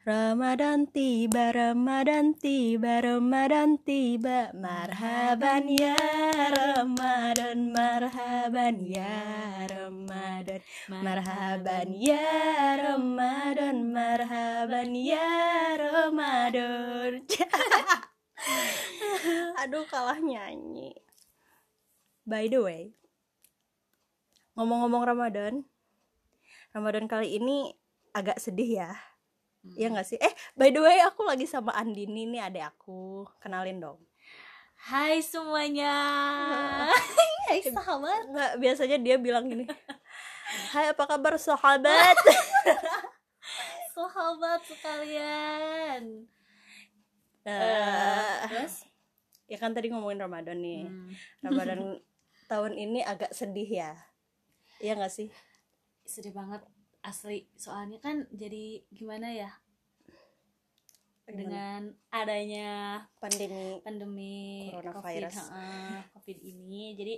Ramadan tiba, Ramadan tiba, Ramadan tiba. Marhaban ya Ramadan, marhaban ya Ramadan. Marhaban ya Ramadan, marhaban ya Ramadan. Aduh kalah nyanyi. By the way Ngomong-ngomong Ramadan Ramadan kali ini agak sedih ya Iya gak sih? Eh, by the way aku lagi sama Andini nih adek aku. Kenalin dong. Hai semuanya. Hai sahabat. Nggak, biasanya dia bilang gini. Hai, apa kabar sahabat? sahabat sekalian. Uh, terus? Ya kan tadi ngomongin Ramadan nih. Hmm. Ramadan tahun ini agak sedih ya. Iya gak sih? Sedih banget asli soalnya kan jadi gimana ya? Dengan adanya pandemi pandemi coronavirus. COVID, uh, COVID ini jadi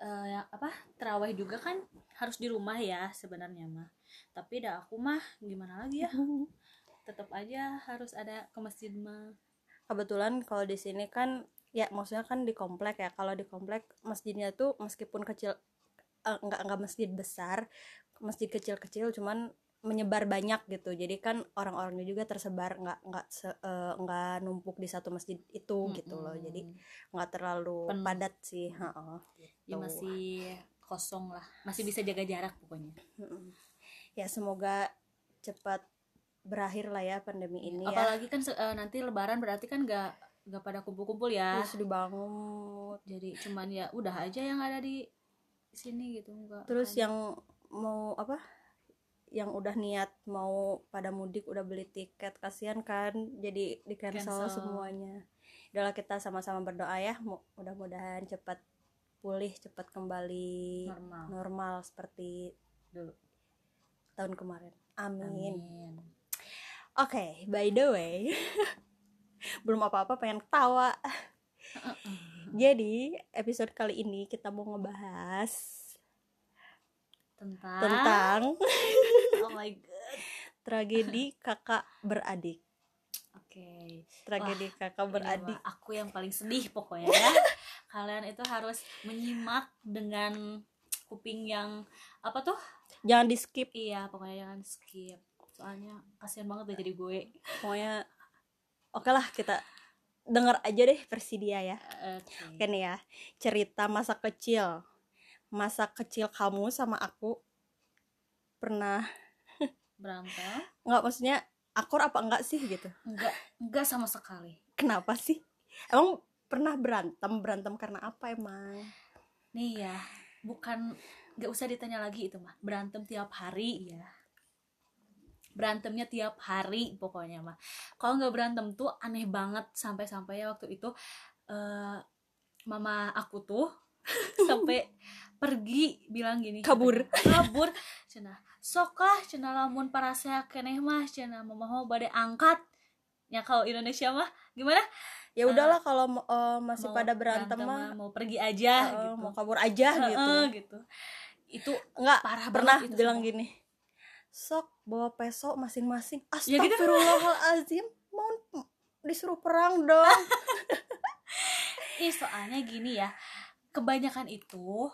uh, yang apa terawih juga kan harus di rumah ya sebenarnya mah. Tapi dah aku mah gimana lagi ya? Tetap aja harus ada ke masjid mah. Kebetulan kalau di sini kan ya maksudnya kan di komplek ya. Kalau di komplek masjidnya tuh meskipun kecil uh, nggak nggak masjid besar masjid kecil-kecil cuman menyebar banyak gitu jadi kan orang-orangnya juga tersebar nggak nggak uh, nggak numpuk di satu masjid itu hmm, gitu loh jadi nggak terlalu Penuh. padat sih ha -ha, gitu. ya masih kosong lah masih bisa jaga jarak pokoknya ya semoga cepat berakhir lah ya pandemi ini apalagi ya. kan uh, nanti lebaran berarti kan nggak nggak pada kumpul-kumpul ya terus dibangun jadi cuman ya udah aja yang ada di sini gitu enggak terus ada. yang mau apa yang udah niat mau pada mudik udah beli tiket kasihan kan jadi di cancel, semuanya. Udahlah kita sama-sama berdoa ya mudah-mudahan cepat pulih cepat kembali normal, normal seperti dulu. tahun kemarin. Amin, amin. oke okay, by the way belum apa-apa pengen tawa jadi episode kali ini kita mau ngebahas tentang? Tentang. Oh my god. Tragedi kakak beradik. Oke. Okay. tragedi Wah, kakak beradik. aku yang paling sedih pokoknya ya. Kalian itu harus menyimak dengan kuping yang apa tuh? Jangan di skip iya pokoknya jangan skip soalnya kasihan banget deh jadi gue. Pokoknya oke lah kita dengar aja deh versi dia ya. Okay. oke. Nih ya cerita masa kecil masa kecil kamu sama aku pernah berantem? Nggak maksudnya akur apa enggak sih gitu? Enggak enggak sama sekali. Kenapa sih? Emang pernah berantem? Berantem karena apa emang? Nih ya bukan nggak usah ditanya lagi itu mah berantem tiap hari ya berantemnya tiap hari pokoknya mah kalau nggak berantem tuh aneh banget sampai-sampai ya waktu itu uh, mama aku tuh sampai pergi bilang gini kabur. kabur cina. Sok lah cina lamun para saya keneh mah cina mau badai angkat. Ya kalau Indonesia mah gimana? Ya udahlah uh, kalau uh, masih pada berantem, mah. mau pergi aja uh, gitu. mau kabur aja uh, gitu. uh, gitu. Itu nggak parah pernah itu bilang sama. gini sok bawa peso masing-masing. Astagfirullahalazim ya gitu. mau disuruh perang dong. Ih soalnya gini ya kebanyakan itu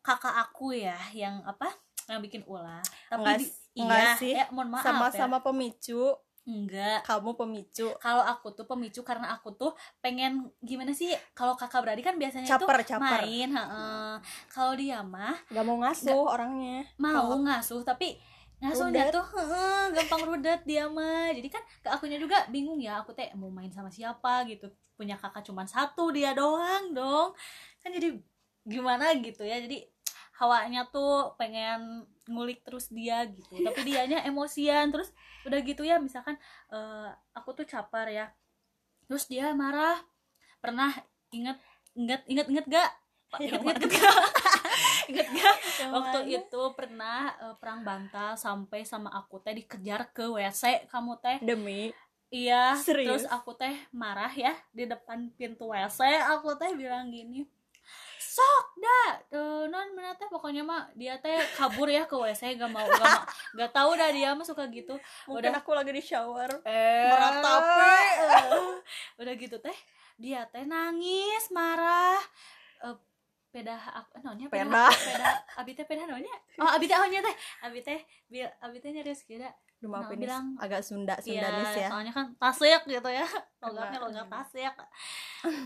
kakak aku ya yang apa yang bikin ulah. Tapi enggak, di, enggak iya sih. ya, mohon maaf sama-sama ya. pemicu. Enggak kamu pemicu. Kalau aku tuh pemicu karena aku tuh pengen gimana sih kalau kakak beradik kan biasanya caper, tuh caper. main uh, kalau dia mah nggak mau ngasuh gak, orangnya. mau kalo... ngasuh tapi ngasuhnya tuh uh, gampang rudet dia mah. Jadi kan ke akunya juga bingung ya aku teh mau main sama siapa gitu. Punya kakak cuma satu dia doang dong. Kan jadi gimana gitu ya. Jadi hawanya tuh pengen ngulik terus dia gitu. Tapi dianya emosian. Terus udah gitu ya misalkan uh, aku tuh capar ya. Terus dia marah. Pernah inget inget inget inget gak? Inget inget gak? Inget gak? Waktu itu pernah uh, perang bantal sampai sama aku teh dikejar ke wc kamu teh. Demi. Iya Serius? terus aku teh marah ya di depan pintu wc aku teh bilang gini sok dah. Eh, non mana teh pokoknya mah dia teh kabur ya ke WC gak mau gak mau gak tahu dah dia mah suka gitu. Mungkin Udah. aku lagi di shower. Eh. Meratapi. udah gitu teh dia teh nangis marah. Eh, peda aku nonnya Peda. peda abi teh peda nonnya? Oh abi teh ohnya teh. Abi teh bil abi teh nyarius kira Duh, maaf Nah, bilang- agak Sunda Iya, Sundanis ya. soalnya kan tasik gitu ya. Logatnya logat tasik.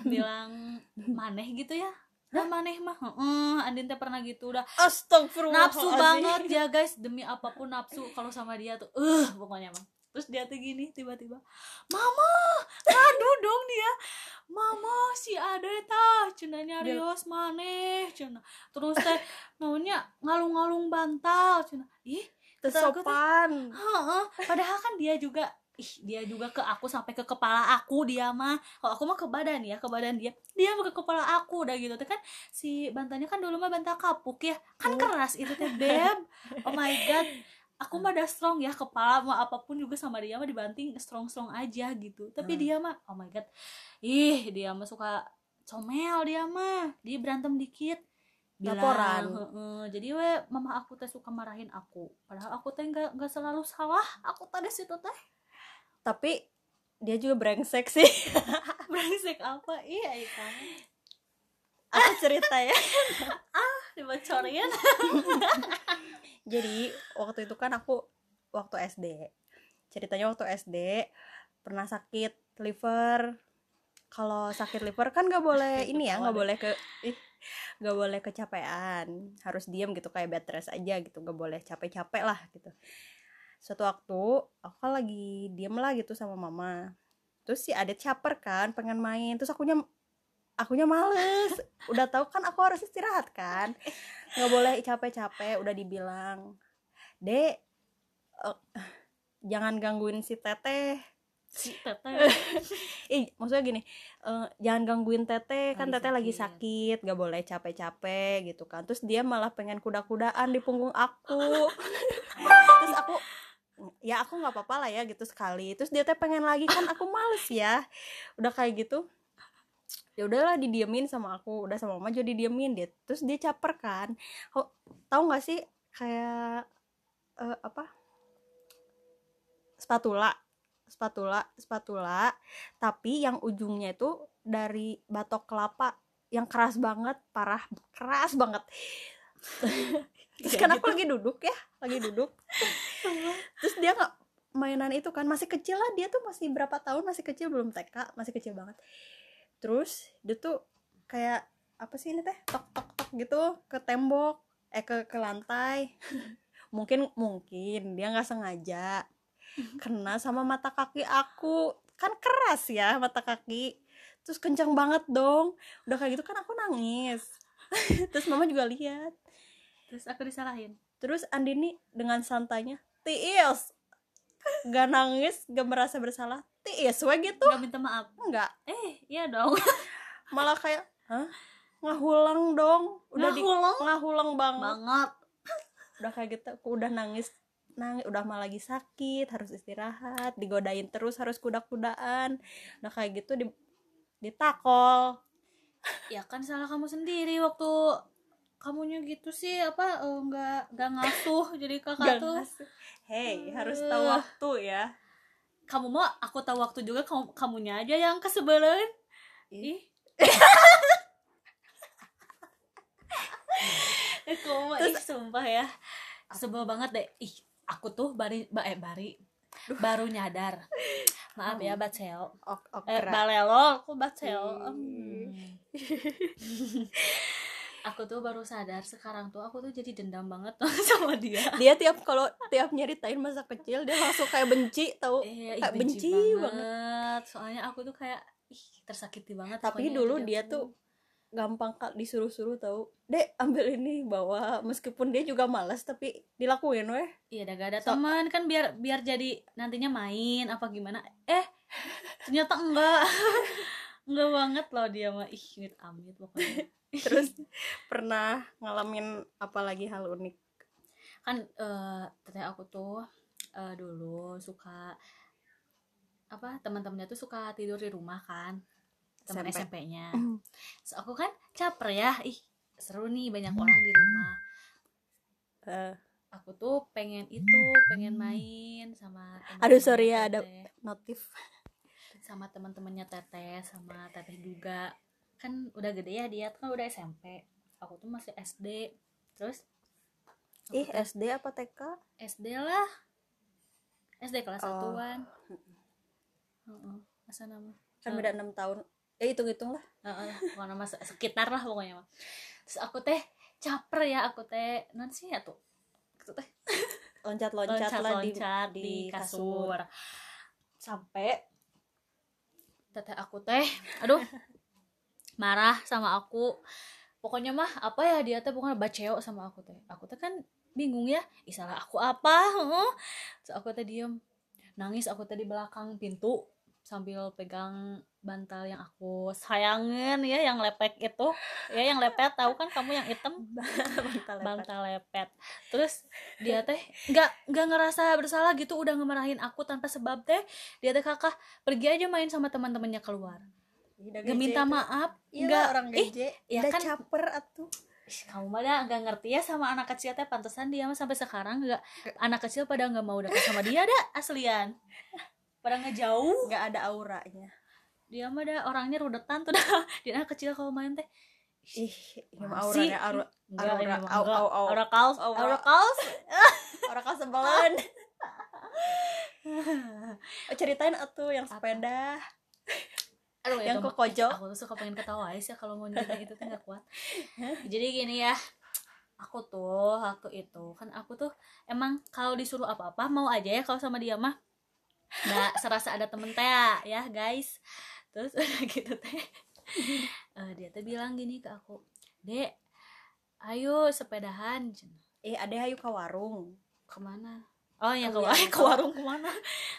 Bilang maneh gitu ya Nah, maneh mah heeh Andin teh pernah gitu udah Astagfirullah nafsu banget ya guys demi apa pun nafsu kalau sama dia tuh eh pokoknya mah. Terus dia tuh gini tiba-tiba mama ngadu dong dia. Mama si ade tah cenanya Rios maneh cina. Terus teh naunya ngalung-ngalung bantal cina. Ih Tesopan Heeh, padahal kan dia juga ih dia juga ke aku sampai ke kepala aku dia mah. Kalau aku mah ke badan ya ke badan dia. Dia mah ke kepala aku udah gitu. Tuh kan si bantalnya kan dulu mah bantal kapuk ya. Kan Oh. keras itu teh beb. Oh my god. Aku mah udah strong ya kepala mah apa pun juga sama dia mah dibanting strong strong aja gitu. Tapi Hmm. dia mah oh my god. Ih dia mah suka comel dia mah. Dia berantem dikit. Laporan. "Heeh, jadi we mama aku teh suka marahin aku. Padahal aku teh nggak nggak selalu salah. Aku tadi situ teh Tapi dia juga brengsek sih. Brengsek apa? Iya iya kamu Aku cerita ya. Dibocorin. Jadi waktu itu kan aku Waktu SD Ceritanya waktu SD Pernah sakit liver. Kalau sakit liver kan nggak boleh ini ya nggak boleh ke nggak boleh kecapean. Harus diam gitu kayak bed rest aja gitu nggak boleh capek-capek lah gitu suatu waktu aku kan lagi diem lah gitu sama mama terus si adet caper kan pengen main terus akunya akunya males udah tahu kan aku harus istirahat kan nggak boleh capek-capek udah dibilang dek eh, jangan gangguin si teteh si teteh Ih, maksudnya gini, eh, jangan gangguin teteh, kan teteh lagi sakit. sakit, gak boleh capek-capek gitu kan. Terus dia malah pengen kuda-kudaan di punggung aku. Terus aku, ya aku nggak apa-apa lah ya gitu sekali. Terus dia teh pengen lagi kan aku males ya. Udah kayak gitu, ya udahlah didiemin sama aku, udah sama mama juga didiemin dia. Terus dia caper kan. Kok tahu nggak sih kayak eh, apa? Spatula spatula spatula tapi yang ujungnya itu dari batok kelapa yang keras banget parah keras banget terus kan aku lagi duduk ya lagi duduk terus dia nggak mainan itu kan masih kecil lah dia tuh masih berapa tahun masih kecil belum TK masih kecil banget. Terus dia tuh kayak apa sih ini teh tok tok tok gitu ke tembok eh ke ke lantai. Mungkin mungkin dia nggak sengaja kena sama mata kaki aku. Kan keras ya mata kaki. Terus kencang banget dong. Udah kayak gitu kan aku nangis. Terus mama juga lihat. Terus aku disalahin. Terus Andini dengan santainya tiis. Gak nangis gak merasa bersalah. Tiis we gitu. Nggak minta maaf? Enggak. Eh iya dong. Malah kayak hah? Ngahulang dong. Udah di Ngahulang? ngahulang banget. Banget. Udah kayak gitu aku udah nangis nangis udah malah lagi sakit harus istirahat digodain terus harus kuda-kudaan udah kayak gitu di ditakol. Ya kan salah kamu sendiri waktu kamunya gitu sih apa eh, nggak nggak ngasuh. Jadi kakak Gak tuh ngasih. Hey harus tahu waktu ya. Kamu mau aku tahu waktu juga kamu kamunya aja yang kesebelan Ih. kamu ih sumpah ya. Sebel banget deh. Ih aku tuh bari ba, eh bari. Baru nyadar. Maaf ya bacel. Ok ok eh balelo aku bacel. Hmm. aku tuh baru sadar sekarang tuh aku tuh jadi dendam banget sama dia dia tiap kalau tiap nyeritain masa kecil dia langsung kayak benci Eh, ih, Kayak benci, benci banget. Soalnya aku tuh kayak ih tersakiti banget. tapi dulu dia aku- tuh gampang kak disuruh-suruh tahu dek ambil ini bawa meskipun dia juga malas tapi dilakuin weh iya udah gak ada So- teman kan biar biar jadi nantinya main apa gimana. Eh ternyata enggak. enggak banget loh dia mah. Ih amit amit pokoknya. terus pernah ngalamin apa lagi hal unik? Kan eh teteh aku tuh eh, dulu suka apa teman-temannya tuh suka tidur di rumah kan teman SMP. SMP-nya Mm. Terus aku kan caper ya. Ih seru nih banyak orang di rumah. Eh, aku tuh pengen itu pengen main sama Aduh, sorry ya, ada- notif sama teman-temannya teteh sama teteh juga. Kan udah gede ya dia kan udah SMP aku tuh masih SD terus? Ih tuh SD apa TK SD lah. SD kelas Oh. satuan. Heeh, masa nama? Kan beda enam tahun. Eh hitung hitung lah. Heeh, pokoknya nama se- sekitar lah pokoknya mah. Terus aku teh caper ya aku teh. Non sih ya tuh? Aku teh. Loncat loncat, lah di, loncat di di kasur. kasur. Sampai teteh aku teh aduh marah sama aku. Pokoknya mah apa ya dia teh pokoknya baceo sama aku teh. Aku teh kan bingung ya Ih, salah aku apa? Heeh. Terus aku teh diem. Nangis aku teh di belakang pintu sambil pegang bantal yang aku sayangin ya yang lepek itu. Ya yang lepet tahu kan kamu yang hitam? Bantal lepet. bantal lepet. Terus dia teh nggak nggak ngerasa bersalah gitu udah ngemarahin aku tanpa sebab teh. Dia teh kakak pergi aja main sama teman-temannya keluar. Udah gece minta itu. maaf nggak orang ih geje ya kan? caper atuh. Kamu mah nggak ngerti ya sama anak kecil teh pantesan dia mah sampai sekarang nggak anak kecil pada nggak mau dekat sama dia dah aslian. Pada ngejauh nggak ada auranya dia mah dah orangnya rudetan tuh dah. Dia anak kecil kalau main teh. Ih ini mah Masih. auranya aura Aura, ini mah au, enggak. au, au. aura kaos Aura. aura kaos. Aura kasebelan oh, ceritain atuh yang sepeda. Aduh, yang ke mah- kojo aku tuh suka pengen ketawa aja sih kalau mau nyeritain itu tuh nggak kuat. Jadi gini ya aku tuh waktu itu kan aku tuh emang kalau disuruh apa-apa mau aja ya kalau sama dia mah. Nggak serasa ada temen teh ya guys terus udah gitu teh Eh, dia tuh bilang gini ke aku dek ayo sepedahan. Eh ada ayo ke warung. Ke mana? Oh ya ke, Oh, wa- iya. ke warung ke mana?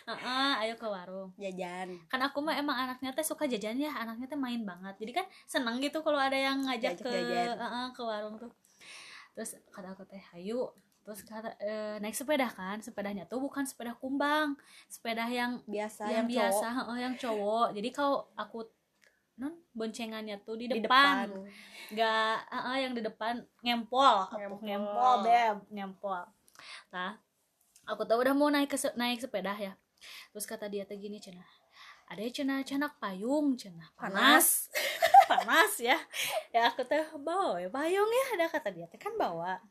Heeh, ayo ke warung. Jajan. Kan aku mah emang anaknya teh suka jajan ya anaknya teh main banget. Jadi kan seneng gitu kalau ada yang ngajak ke jajan. uh-uh, ke warung tuh. Terus kata aku teh hayu terus kata eh, naik sepeda kan sepedanya tuh bukan sepeda kumbang sepeda yang biasa yang, yang, biasa cowok. heeh, yang cowok. Jadi kalau aku non boncengannya tuh di di depan. depan. Nggak heeh, yang di depan ngempol. Ngempol. ngempol beb ngempol. Nah aku tuh udah mau naik ke se- naik sepeda ya. Terus kata dia teh gini cenah ada cenah canak payung cenah panas. panas. Ya. Ya aku teh bawa ya payung ya. Ada kata dia teh kan bawa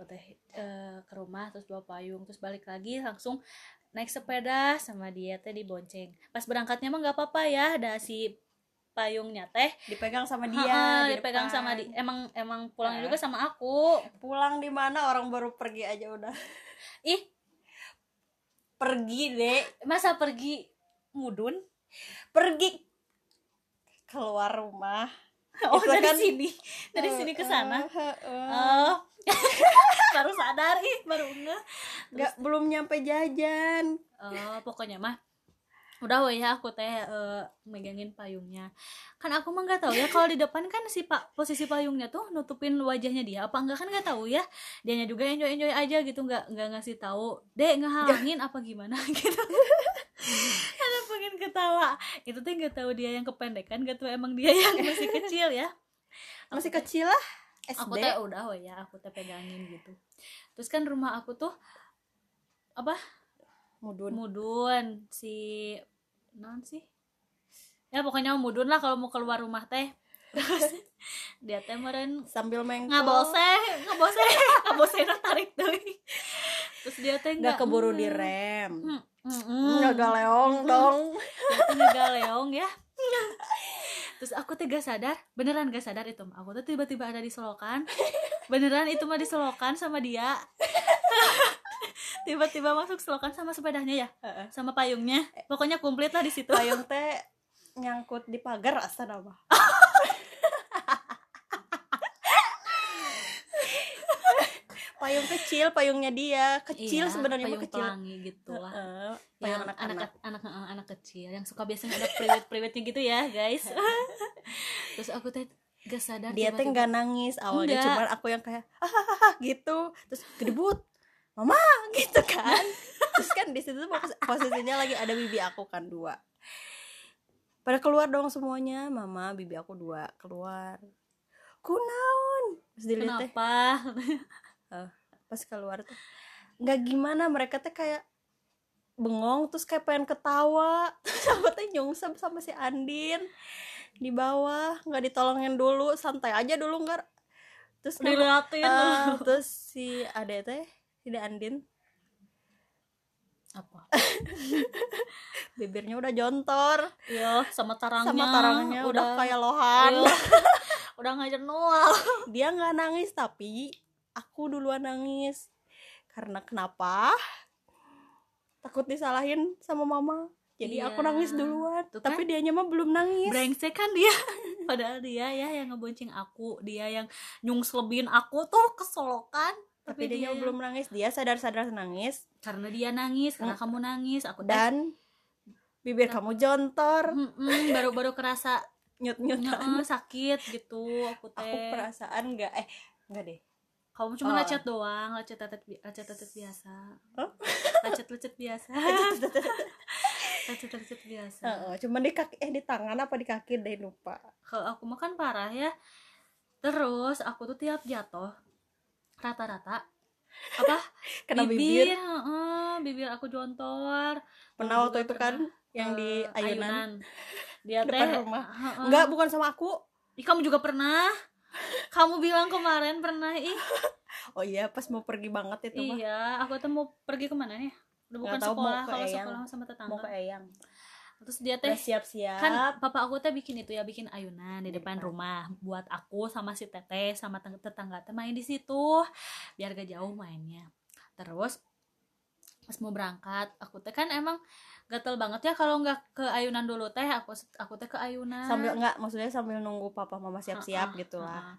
aku teh eh, ke rumah terus bawa payung terus balik lagi langsung naik sepeda sama dia teh dibonceng pas berangkatnya mah nggak apa-apa ya ada si payungnya teh. Dipegang sama dia dia di dipegang depan. sama di emang emang pulangnya Eh. juga sama aku. Pulang di mana? Orang baru pergi aja udah. Ih. Pergi deh masa pergi mudun? Pergi keluar rumah. Oh Itu dari kan- sini. Dari sini ke sana? Heeh. oh baru sadar ih baru nggak nggak belum nyampe jajan. Oh pokoknya mah udah weh ya aku teh eh, megangin payungnya. Kan aku mah nggak tahu ya kalau di depan kan si pak posisi payungnya tuh nutupin wajahnya dia. Apa enggak kan nggak tahu ya. Dianya juga enjoy enjoy aja gitu nggak nggak ngasih tahu dek ngehalangin apa gimana? Gitu. Ada pengen ketawa. Itu tuh nggak tahu dia yang kependekan gak tahu emang dia yang masih kecil ya? Masih kecil lah aku SD teh udah oh ya aku teh pegangin gitu. Terus kan rumah aku tuh apa? Mudun. Mudun si non sih? Ya pokoknya mudun lah kalau mau keluar rumah teh. Terus dia teh meren sambil mengkol ngabose ngabose ngabose tarik tuh terus dia teh nggak keburu mm, direm. Mm, mm, mm. nggak galeong dong. Dia tuh ngegaleong ya terus aku teh gak sadar beneran gak sadar itu aku tuh tiba-tiba ada di selokan. Beneran itu mah di selokan sama dia. Tiba-tiba masuk selokan sama sepedanya ya? Sama payungnya? Pokoknya komplit lah di situ. Payung teh nyangkut di pagar asa nama payung kecil payungnya dia. Kecil Iya, sebenarnya payung kecil. pelangi gitu lah. Yang payung anak anak-anak. anak anak anak kecil yang suka biasanya ada priwet priwetnya gitu ya guys. Terus aku teh gak sadar dia teh nggak nangis awalnya cuman aku yang kayak ah gitu. Terus gedebut mama gitu kan. Terus kan di situ pos- posisinya lagi ada bibi aku kan dua. Pada keluar dong semuanya mama bibi aku dua keluar. Kunaon? Terus dilihat teh kenapa pas keluar tuh nggak gimana mereka teh kayak bengong terus kayak pengen ketawa. Sama teh nyungsep sama si Andin. Di bawah nggak ditolongin dulu santai aja dulu nggak. Terus diliatin eh, terus si ade teh si Andin. Apa? Bibirnya udah jontor. Iya sama tarangnya. Sama tarangnya udah, kayak lohan. Iya. udah nggak jenuh. Dia nggak nangis tapi aku duluan nangis. Karena kenapa? Takut disalahin sama mama. Jadi Iya. aku nangis duluan. Tuh tapi kan. dianya mah belum nangis. Brengsek kan dia. Padahal dia ya yang ngebonceng aku. Dia yang nyungslebin aku tuh kesolokan tapi, tapi, dia dia yang- belum nangis. Dia sadar-sadar nangis. Karena dia nangis karena Mm. kamu nangis. Aku dan bibir kamu jontor. Baru-baru kerasa nyut nyut "Nyeh, sakit gitu. Aku teh. aku perasaan nggak eh nggak deh kamu cuma Oh. lecet doang lecet lecet lecet lecet biasa. Lecet lecet biasa lecet lecet biasa. Heeh, cuman di kaki eh di tangan apa di kaki deh lupa. Kalau aku makan parah ya. Terus aku tuh tiap jatuh rata-rata apa? Kena bibir bibir. heeh, bibir aku jontor. Pernah waktu itu kan pernah, yang di eh, ayunan, dia teh rumah. heeh. enggak bukan sama aku. Ih, kamu juga pernah kamu bilang kemarin pernah ih. Oh iya pas mau pergi banget itu mah. Iya aku tuh mau pergi ke mana nih? Udah bukan tahu, mau sekolah kalau Eyang. sekolah sama mau tetangga ke Eyang. Terus dia teh siap-siap. kan papa aku teh bikin itu ya bikin ayunan di depan Depan. rumah buat aku sama si teteh sama tetangga teh main di situ biar gak jauh mainnya. Terus pas mau berangkat aku teh kan emang gatel banget ya kalau nggak ke ayunan dulu teh. Aku aku teh ke ayunan. Sambil enggak maksudnya sambil nunggu papa mama siap-siap gitu lah.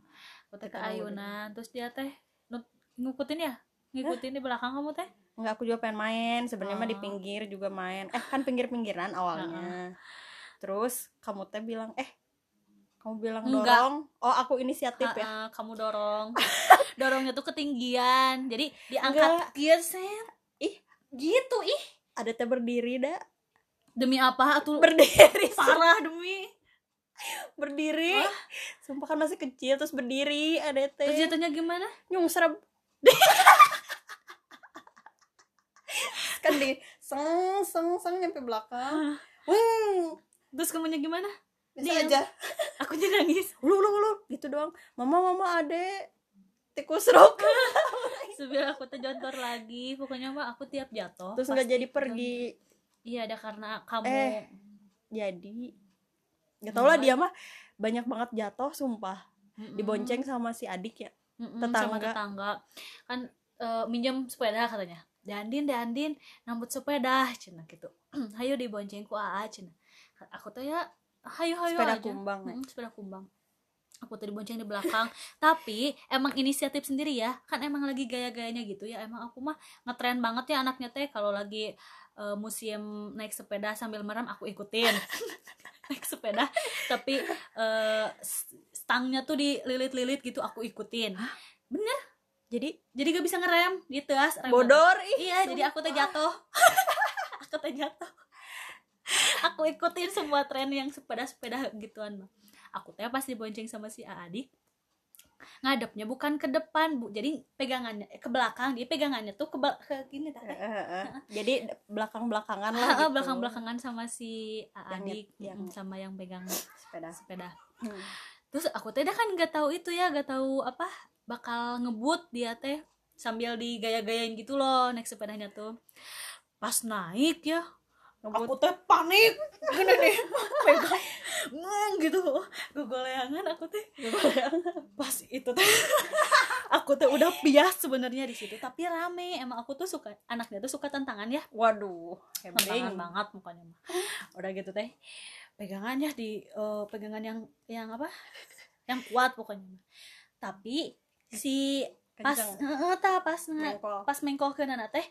aku teh ke dulu. ayunan terus dia teh ngikutin ya? Ngikutin di belakang kamu teh? Enggak aku juga pengen main. Sebenarnya mah di Oh. pinggir juga main. Eh kan pinggir-pinggiran awalnya. Terus kamu teh bilang eh kamu bilang Enggak. dorong. Oh aku inisiatif ya? Heeh, kamu dorong. Dorongnya tuh ketinggian. Jadi diangkat Enggak. geser Ih. gitu ih ada teh berdiri dah demi apa? Tuh berdiri. Parah demi. Berdiri. Sumpah kan masih kecil terus berdiri ada terus teh jatuhnya gimana? Nyungsrep kan di seng seng seng nyampe belakang. Weng, terus kamunya gimana? Bisa Diam. aja. Aku jadi nangis. Lu lu lu gitu doang. Mama mama ade tikus rok sebiar aku terjontor lagi. Pokoknya mah aku tiap jatuh terus nggak jadi pergi. jontor. iya ada karena kamu. Eh, jadi. Nggak tau lah dia mah banyak banget jatuh sumpah. Dibonceng sama si adik ya. Tetangga. sama tetangga. kan eh, minjem sepeda katanya. Dandin Dandin nambut sepeda cina gitu. Hayo dibonceng ku aa cina. Aku tuh ya hayo hayo sepeda aja. kumbang ya. Mm, sepeda kumbang aku tuh dibonceng di belakang. Tapi emang inisiatif sendiri ya. Kan emang lagi gaya-gayanya gitu ya. Emang aku mah ngetren banget ya anaknya teh. Kalau lagi eh, musim naik sepeda sambil merem aku ikutin. Naik sepeda. Tapi s- stangnya tuh dililit-lilit gitu aku ikutin. Jadi jadi gak bisa ngerem. Tas rem bodor? ih iya jadi aku teh jatuh. Aku teh jatuh. Aku ikutin semua tren yang sepeda sepeda gituan mah aku teh pas dibonceng sama si adik ngadepnya bukan ke depan bu. Jadi pegangannya eh, ke belakang. Dia pegangannya tuh ke ke gini tak Eh, eh, eh. jadi belakang belakangan lah gitu. belakang belakangan sama si Yang- adik yang- sama yang pegang sepeda. sepeda. Hmm. terus aku teh kan nggak tahu itu ya nggak tahu apa bakal ngebut dia teh sambil digaya-gayain gitu loh naik sepedanya tuh. Pas naik ya Ngebut. aku teh panik. Gini nih. Pegang ngeng gitu. Gogoleangan aku teh. Pas itu teh. Aku teh udah bias sebenarnya di situ tapi rame. Emang aku tuh suka anaknya tuh suka tantangan ya. Waduh tantangan hebring banget mukanya mah. Udah gitu teh. Pegangannya di eh, pegangan yang yang apa? Yang kuat pokoknya mah. tapi si pas heeh, tah pas Mengkol. pas mengkol ke nana teh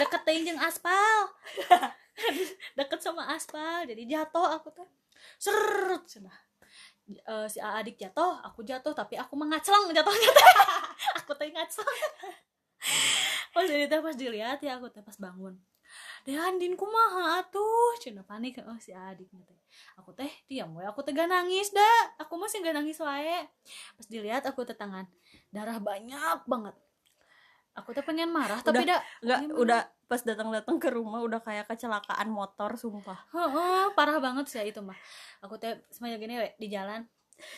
deket teh jeung aspal. Deket sama aspal jadi jatuh aku teh. Seret cenah. Eh, si adik jatuh aku jatuh tapi aku mengacleng jatuhnya aku teh ngacleng. Pas jadi teh pas dilihat ya aku teh pas bangun deh Andin kumaha atuh? Cina panik oh si adik teh. Aku teh diam we aku teh gak nangis dah aku masih gak nangis wae. Pas dilihat aku teh tangan darah banyak banget. Aku teh pengen marah tapi dah nggak Gimana? udah pas datang-datang ke rumah udah kayak kecelakaan motor sumpah. Heeh, parah banget sih itu mah aku teh semuanya gini we di jalan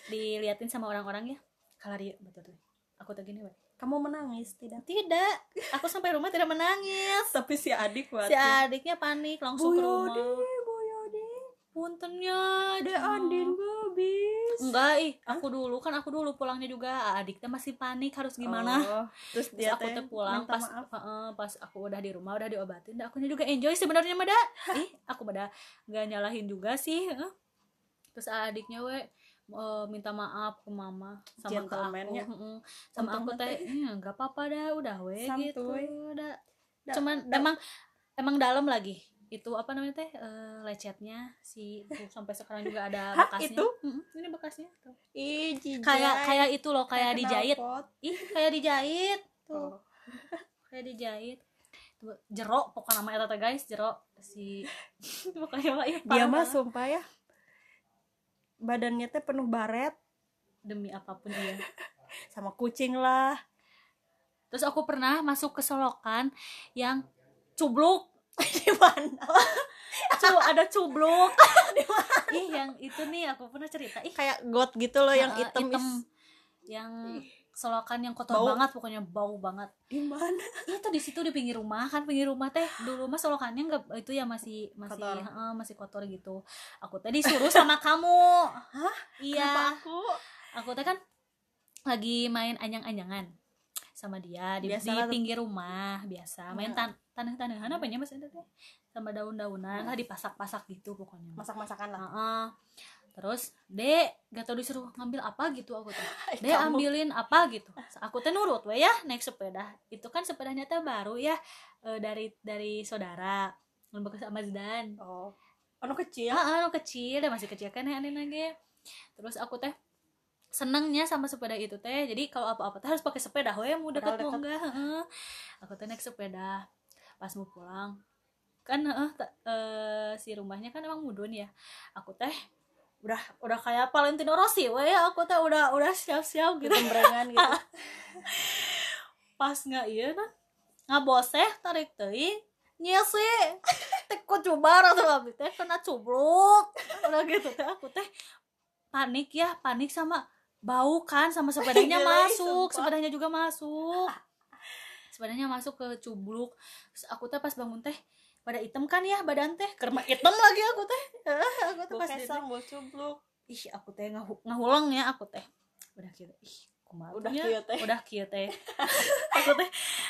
diliatin sama orang-orang ya. Kalau dia betul tuh. Aku teh gini we kamu menangis tidak? Tidak. Aku sampai rumah tidak menangis. Tapi si adik si adiknya panik langsung ke rumah. Boyode. Puntennya Ade Andin gabis enggak ih aku dulu kan aku dulu pulangnya juga. Adiknya masih panik harus gimana? Oh, terus Terus dia aku teh teh pulang pas maaf. heeh, pas aku udah di rumah udah diobatin dah akunya juga enjoy sebenarnya mah dah ih aku pada nggak nyalahin juga sih terus adiknya we eh, minta maaf ke mama sama ke aku heeh. sama aku Untung teh. "Iya, nggak apa-apa dah udah we gitu Santuy. dah Da- cuman da- emang emang dalam lagi. Itu apa namanya teh eh, lecetnya si tuh, sampai sekarang juga ada Hah, bekasnya. itu? Mm-mm, ini bekasnya tuh. Ih, kayak kayak itu loh kayak Kayak dijahit. ih kayak dijahit. Tuh. Oh. kayak dijahit. Tuh, jerok pokoknya nama eta guys jerok si pokoknya ih, dia mah sumpah ya badannya teh penuh baret. Demi apa pun dia sama kucing lah. Terus aku pernah masuk ke solokan yang cubluk. Di mana? Cu ada cubluk. Ih yang itu nih aku pernah cerita. Ih. Kayak got gitu loh yang hitam hitam. yang solokan yang kotor Bau. banget pokoknya bau banget. Di mana itu di situ di pinggir rumah kan pinggir rumah teh dulu mah solokannya nggak itu ya masih masih Kotor. heeh, masih kotor gitu. Aku teh disuruh sama kamu. Hah? iya. Aku? Aku teh kan lagi main anyang-anyangan sama dia di, Biasa di lah pinggir rumah biasa. Main tan tanah-tanahan apa ya mas itu teh? Sama daun-daunan lah dipasak-pasak gitu pokoknya masak-masakan lah. Heeh. Terus dek gak tau disuruh ngambil apa gitu aku tuh. Dek ambilin apa gitu. Aku teh nurut we ya naik sepeda. Itu kan sepedanya teh baru ya eh, dari dari saudara bekas sama Zdan oh. Anu kecil? Anu kecil deh masih kecil kan ya aneh lagi. Terus aku teh senengnya sama sepeda itu teh. Jadi kalau apa-apa teh harus pakai sepeda we mau deket mau enggak aku teh naik sepeda. Pas mau pulang kan ta- eh, si rumahnya kan emang mudun ya. Aku teh udah udah kayak Valentino Rossi we ya aku teh udah udah siap-siap gitu. Kembrengan gitu. Pas nggak iya kan ngaboseh tarik teuing nyesi teh kok coba atau abis teh kena cubluk. Udah gitu teh aku teh panik ya panik sama bau kan sama sepedanya ih, masuk sepedanya juga masuk. Sepedanya masuk ke cubluk. Terus aku teh pas bangun teh pada hitam kan ya badan teh? Kerma hitam lagi aku teh. Aku teh pas kesang bau cubluk. Ih aku teh ngahu ngahulang ya aku teh. Udah gitu ih kumaha Udah nya? kieu teh. udah kieu teh. Aku teh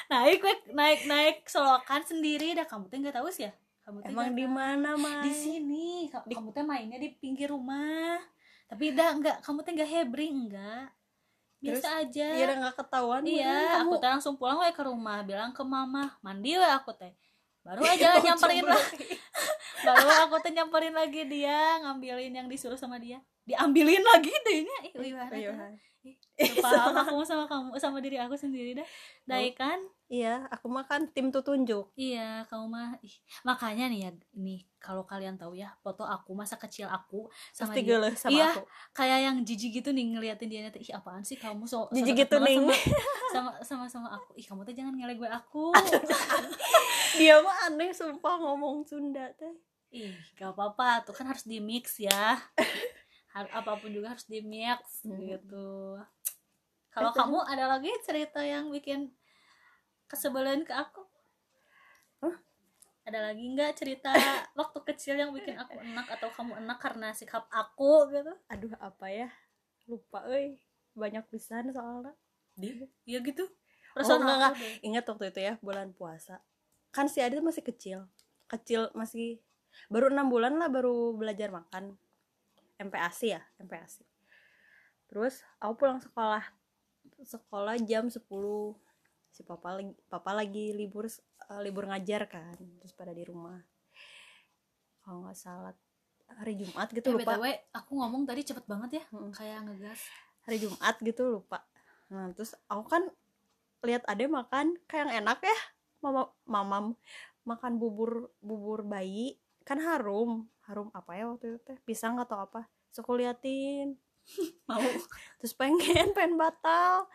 naik we, naik naik solokan sendiri. Dah kamu teh nggak tahu sih ya? Kamu teh emang di mana mah di sini. Ka- kamu teh mainnya di pinggir rumah. Tapi dah enggak kamu teh enggak hebring enggak biasa aja. Iya udah nggak ketahuan iya aku teh langsung pulang we ke rumah. Bilang ke mama. Mandi we aku teh baru aja Bau nyamperin lah baru aku teh nyamperin lagi dia ngambilin yang disuruh sama dia diambilin lagi deh. Nya ih gimana Iya, paham aku sama kamu sama diri aku sendiri dah Dai kan? Iya aku mah kan tim tutunjuk iya kamu mah ih, makanya nih ya ini kalau kalian tahu ya foto aku masa kecil aku sama pasti dia. sama Iya. aku. kayak yang jijik gitu nih ngeliatin dia nih ih apaan sih kamu so, Jijik deket gitu, Ning. sama, sama sama sama aku. Ih kamu tuh jangan ngelek gue aku. Dia mah aneh sumpah ngomong Sunda teh. Ih gak apa-apa tuh kan harus di mix ya Har- apa pun juga harus di mix Hmm. gitu. Kalau kamu ada lagi cerita yang bikin kesebelan ke aku? Hah? ada lagi nggak cerita waktu kecil yang bikin aku enak atau kamu enak karena sikap aku gitu? Aduh apa ya? Lupa euy. Banyak pisan soalnya. Iya gitu. Oh, enggak, enggak. ingat waktu itu ya bulan puasa. Kan si Adit masih kecil. Kecil masih baru enam bulan lah baru belajar makan MPASI ya MPASI terus aku pulang sekolah sekolah jam 10 si papa lagi papa lagi libur eh, libur ngajar kan terus pada di rumah. Kalau nggak salah hari Jumat gitu Eh, lupa. BTW, aku ngomong tadi cepet banget ya Mm. kayak ngegas. Hari Jumat gitu lupa. Nah terus aku kan lihat ade makan kayak yang enak ya mama mamam. Makan bubur bubur bayi kan harum harum apa ya waktu itu teh? Pisang atau apa? So liatin. Mau. Terus pengen pengen batal.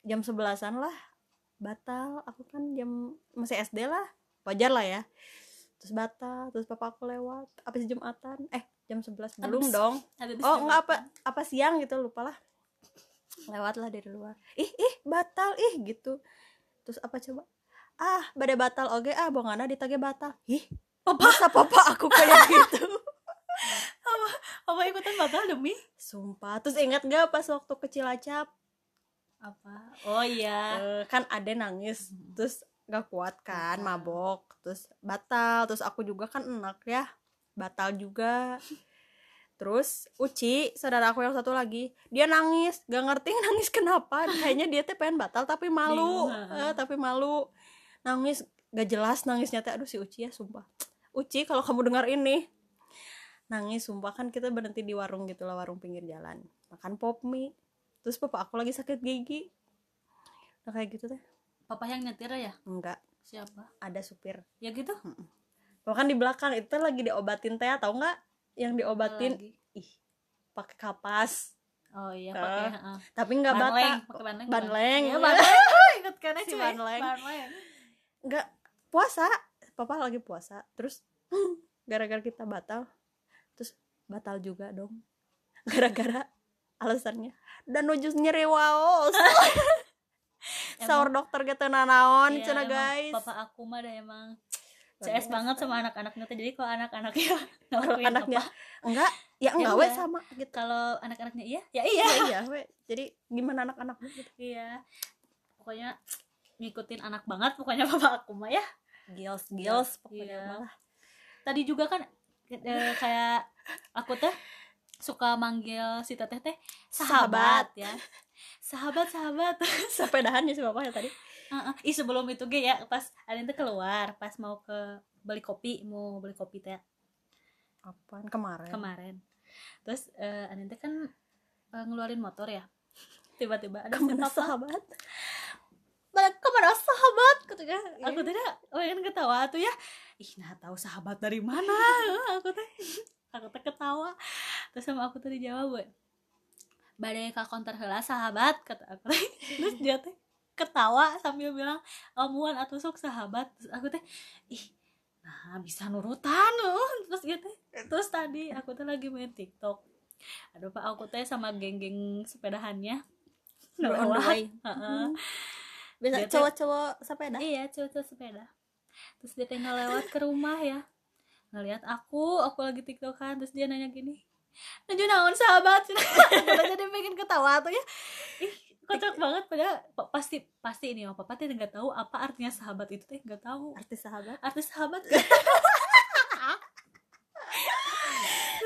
Jam sebelasan lah batal. Aku kan jam masih SD lah wajar lah ya. Terus batal terus papa aku lewat habis jumatan. Eh jam 11 belum dong. Habis oh enggak apa apa siang gitu lupa lah. Lewat lah dari luar. Ih ih batal ih gitu. Terus apa coba? Ah badai batal oke ah bongana ditage batal. Ih Papa. masa papa aku kayak gitu? Apa ikutan batal demi? Sumpah. Terus ingat gak pas waktu kecil acap? Apa? Oh iya. Eh, kan ade nangis. Mhm. terus gak kuat kan Batal. mabok. Terus batal. Terus aku juga kan enak ya. Batal juga. Terus Uci saudara aku yang satu lagi dia nangis. Gak ngerti nangis kenapa. Kayaknya dia teh pengen batal tapi malu. Eh, tapi malu. Nangis. Gak jelas nangisnya teh. Aduh si Uci ya sumpah Uci kalau kamu dengar ini. Nangis sumpah kan kita berhenti di warung gitu lah warung pinggir jalan. Makan pop mie. Terus papa aku lagi sakit gigi. Nah kayak gitu teh papa yang nyetir ya? Enggak. Siapa? Ada supir. Ya gitu? Bahkan di belakang itu lagi diobatin teh tahu nggak? Yang diobatin Lagi. ih pakai kapas. Oh iya pakai heeh. tapi nggak banleng batal pakai banleng banleng. ya banleng. Ikut kan Si banleng. banleng. Nggak puasa papa lagi puasa terus gara-gara kita batal terus batal juga dong. Gara-gara alasannya. Dan nujus nyeri waos. Sahur dokter gitu nanaon Iya, emang guys. papa aku mah dah emang CS banget sama anak-anaknya tuh. Jadi kalau anak-anaknya Kalau ngelakuin anaknya apa, enggak ya enggak Ya we sama gitu. Kalau anak-anaknya iya ya iya. Iya iya we. Jadi gimana anak-anaknya gitu iya. Pokoknya ngikutin anak banget pokoknya papa aku mah ya gils gils pokoknya Iya. malah. Tadi juga kan eh, kayak aku teh suka manggil si teteh teh sahabat, ya. Sahabat sahabat. Sepedahan ya si bapak ya tadi. Heeh. ih sebelum itu ge ya pas ada teh keluar pas mau ke beli kopi mau beli kopi teh. Apaan? Kemarin? Kemarin. Terus teh kan eh, ngeluarin motor ya. Tiba-tiba ada ke mana sahabat? Balik ke mana sahabat katanya aku teh pengen ketawa tuh ya. Ih nah tahu sahabat dari mana. Aku teh aku teh ketawa. Terus sama aku tuh dijawab gue badai ka konter heula sahabat kata aku. Teh terus dia teh ketawa sambil bilang amuan atau sok sahabat. Terus aku teh ih nah bisa nurutan loh terus gitu. Terus tadi aku tuh lagi main tiktok. Aduh pak aku teh sama geng-geng sepedahannya. You're on the way. Bisa Tuh- cowok-cowok sepeda? Iya cowok sepeda. Terus dia tinggal lewat ke rumah ya. Ngelihat aku aku lagi tiktokan terus dia nanya gini Naju naon sahabat? Udah jadi pengen ketawa tuh ya. Ih kocak banget. Padahal pa- pasti pasti ini oh papa teh nggak tahu apa artinya sahabat itu teh nggak tahu. Artis sahabat? Artis sahabat.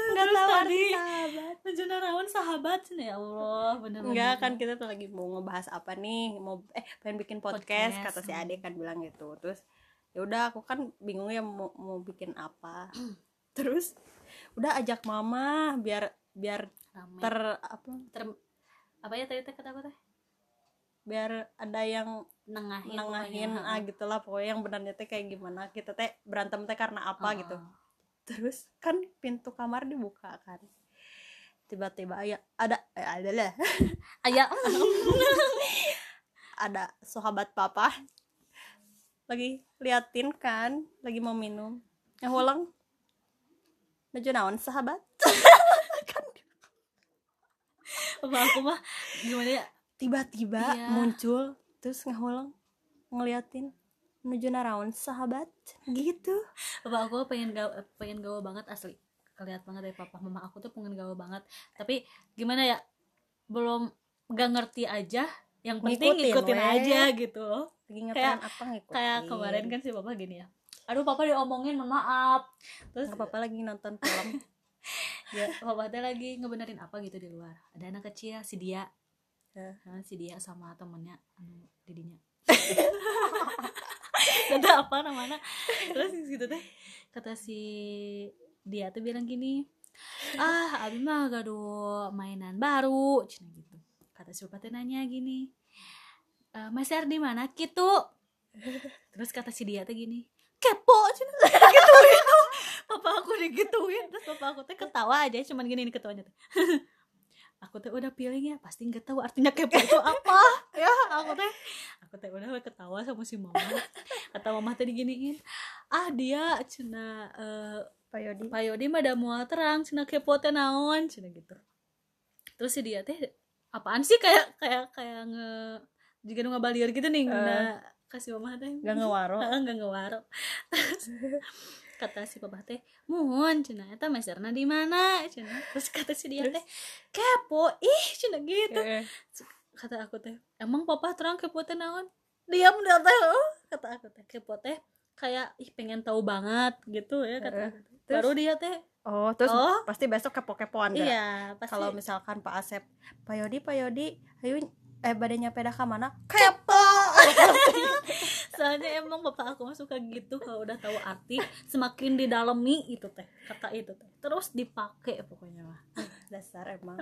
Nggak tahu artis sahabat Naju naon sahabat. Ya Allah bener Enggak kan kita tuh lagi mau ngebahas apa nih? Mau eh pengen bikin podcast, Podcast, kata si hmm. Ade kan bilang gitu. Terus ya udah aku kan bingung ya mau mau bikin apa. Terus udah ajak mama biar biar Rame. ter apa? Ter- apa ya tadi kata aku teh? Biar ada yang nengahin nengahin pokoknya. ah gitu lah pokoknya yang benarnya teh kayak gimana. Kita teh berantem teh karena apa Heeh. gitu terus kan pintu kamar dibuka kan tiba-tiba ya ada eh, ada lah. Ayah ada sahabat papa. Lagi liatin kan lagi mau minum. Yang ulang Naju naon sahabat? Apa aku mah gimana ya? Tiba-tiba Iya. muncul terus ngulang ngeliatin menuju naraon sahabat? Gitu. Bapak aku pengen gaul, pengen gaul banget asli. Kelihat banget dari papa mama aku tuh pengen gaul banget. Tapi gimana ya? Belum gak ngerti aja. Yang penting Ngikutin, ikutin weh. aja gitu lagi ngetrend apa ngikutin Kayak kemarin kan si papa gini ya. Aduh papa diomongin mohon maaf. Terus nggak apa-apa lagi nonton film ya papa teh lagi ngebenerin apa gitu di luar. Ada anak kecil si dia. Nah, si dia sama temennya anu didinya. Tante apa namanya terus gitu teh kata si dia tuh bilang gini ah abi mah gaduh mainan baru. Cina gitu. Kata si teh nanya gini e, Mas di mana? Gitu. Terus kata si dia tuh gini kepo cina. Digituin papa aku digituin. Terus papa aku teh ketawa aja cuman gini nih ketawanya teh. Aku teh udah pilih ya pasti nggak tahu artinya kepo itu apa. Ya aku teh aku teh udah ketawa sama si mama. Kata mama teh diginiin ah dia cina eh, Pak Yodi? Pak Yodi mah ada mual terang cina kepo teh naon cina gitu. Terus si dia teh apaan sih kayak kayak kayak nge juga nu ngabalieur gitu nih nah, kasih mama teh? Gak ngewaro. Heeh, nggak ngewaro. Kata si papa teh mohon cina eta meserna di mana? Cina. Terus kata si dia teh kepo ih cina gitu. Eh, kata aku teh emang papa terang kepo teh naon? Diam dah teh. Oh. kata aku teh kepo teh kayak ih pengen tahu banget gitu ya kata aku. teh. Terus? baru dia teh. Oh terus Oh. pasti besok kepo-kepoan dah. iya pasti. Kalau misalkan Pak Asep Pak Yodi Pak Yodi ayo eh badannya peda ke mana? Kepo! Soalnya emang bapak aku mah suka gitu kalau udah tahu arti semakin didalami itu teh kata itu teh. Terus dipakai pokoknya mah. Dasar emang.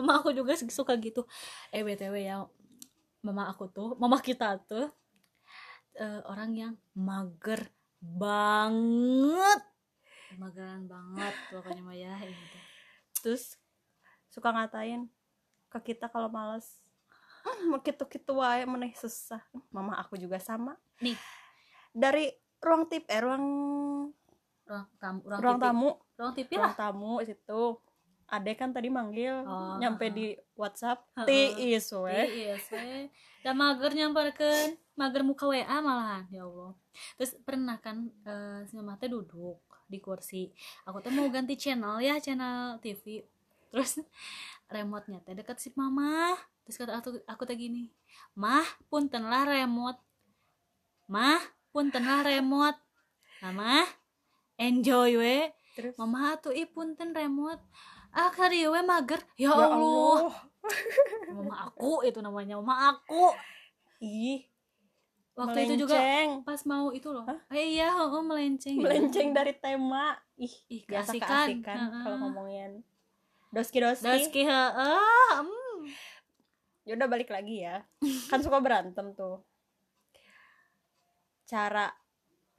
Mama aku juga suka gitu. Eh btw ya mama aku tuh mama kita tuh eh, orang yang mager banget mageran banget pokoknya mah ya teh. terus suka ngatain ke kita kalau males "Hmm, gitu-gitu wae meneh susah mama aku juga sama Nih. dari ruang tip eh ruang ruang tamu ruang, ruang TV. tamu ruang ruang lah tamu situ Ade kan tadi manggil Oh, nyampe heeh. di WhatsApp Heeh. tiis we. Iya we. Dan mager nyamperkeun mager muka WA malahan ya Allah. Terus pernah kan eh, si mama teh duduk di kursi. Aku tuh mau ganti channel ya channel TV terus remote-nya teh deket si mama. Terus kata aku aku teh gini mah puntenlah remote. Mah puntenlah remote. Nah mah enjoy we. Terus? Mama tuh ih punten remote ah kari we mager. Ya, ya Allah. Allah. Mama aku itu namanya mama aku. Ih. Waktu itu juga melenceng. pas mau itu loh. Hah? eh iya oh, melenceng. Melenceng dari tema. Ih ih keasikan. kalau ngomongin doski doski, Doski heeh mm. ya udah balik lagi ya. Kan suka berantem tuh. Cara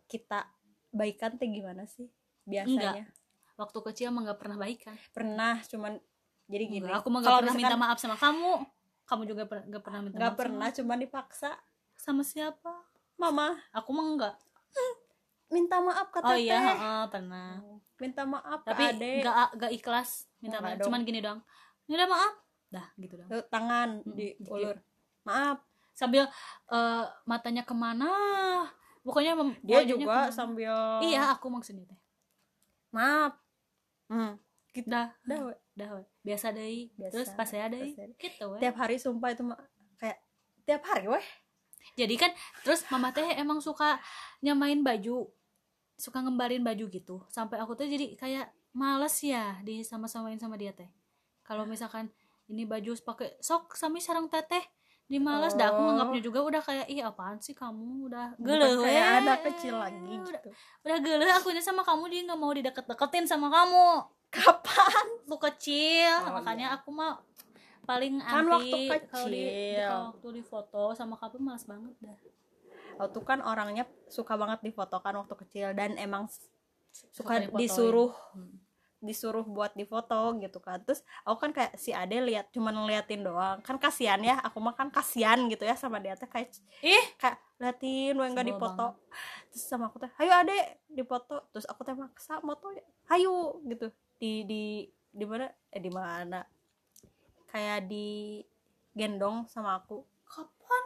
kita baikan tuh gimana sih biasanya waktu kecil emang gak pernah baikan pernah cuman jadi gini Enggak, aku mah gak pernah minta maaf sama kamu. Kamu juga per- gak pernah minta nggak maaf pernah cuman dipaksa. Sama, sama siapa? Mama. Aku mah enggak minta maaf ke oh iya heeh, pernah. Minta maaf tapi ke ade gak gak ikhlas minta maaf. cuman gini doang. Minta maaf? Dah gitu doang. Tuh, tangan Mm, di di- ulur. Maaf. Sambil eh, matanya ke mana? Pokoknya dia juga ke mana. sambil iya aku maksudnya teh. Maaf hmm. dah. Dah we. dah we. biasa deh. Biasa, terus pas saya deh. Gitu we. tiap hari sumpah itu mah kayak tiap hari weh jadi kan terus mama teh emang suka nyamain baju suka ngembarin baju gitu. Sampai aku tuh jadi kayak males ya di sama-samain sama dia teh. Kalau misalkan ini baju pakai sok sami sarang teteh di males dah aku Oh. nganggapnya juga udah kayak ih apaan sih kamu udah Bukan gele kayak we. anak kecil lagi udah, gitu udah gele akunya sama kamu dia nggak mau dideket-deketin sama kamu kapan lu kecil Oh, makanya iya. aku mah paling Kan anti waktu kalau di, di- kecil. kalau waktu di foto sama kamu males banget dah waktu kan orangnya suka banget difotokan waktu kecil dan emang suka difotoin. disuruh Hmm. Disuruh buat difoto gitu kan. Terus aku kan kayak si Ade lihat cuman ngeliatin doang. Kan kasihan ya aku mah kan kasihan gitu ya sama dia teh kayak ih! kayak liatin gue nggak dipoto terus sama aku teh ayo Ade dipoto terus aku teh maksa moto ayo gitu. Di di di mana? Eh di mana? Kayak di gendong sama aku. Kapan?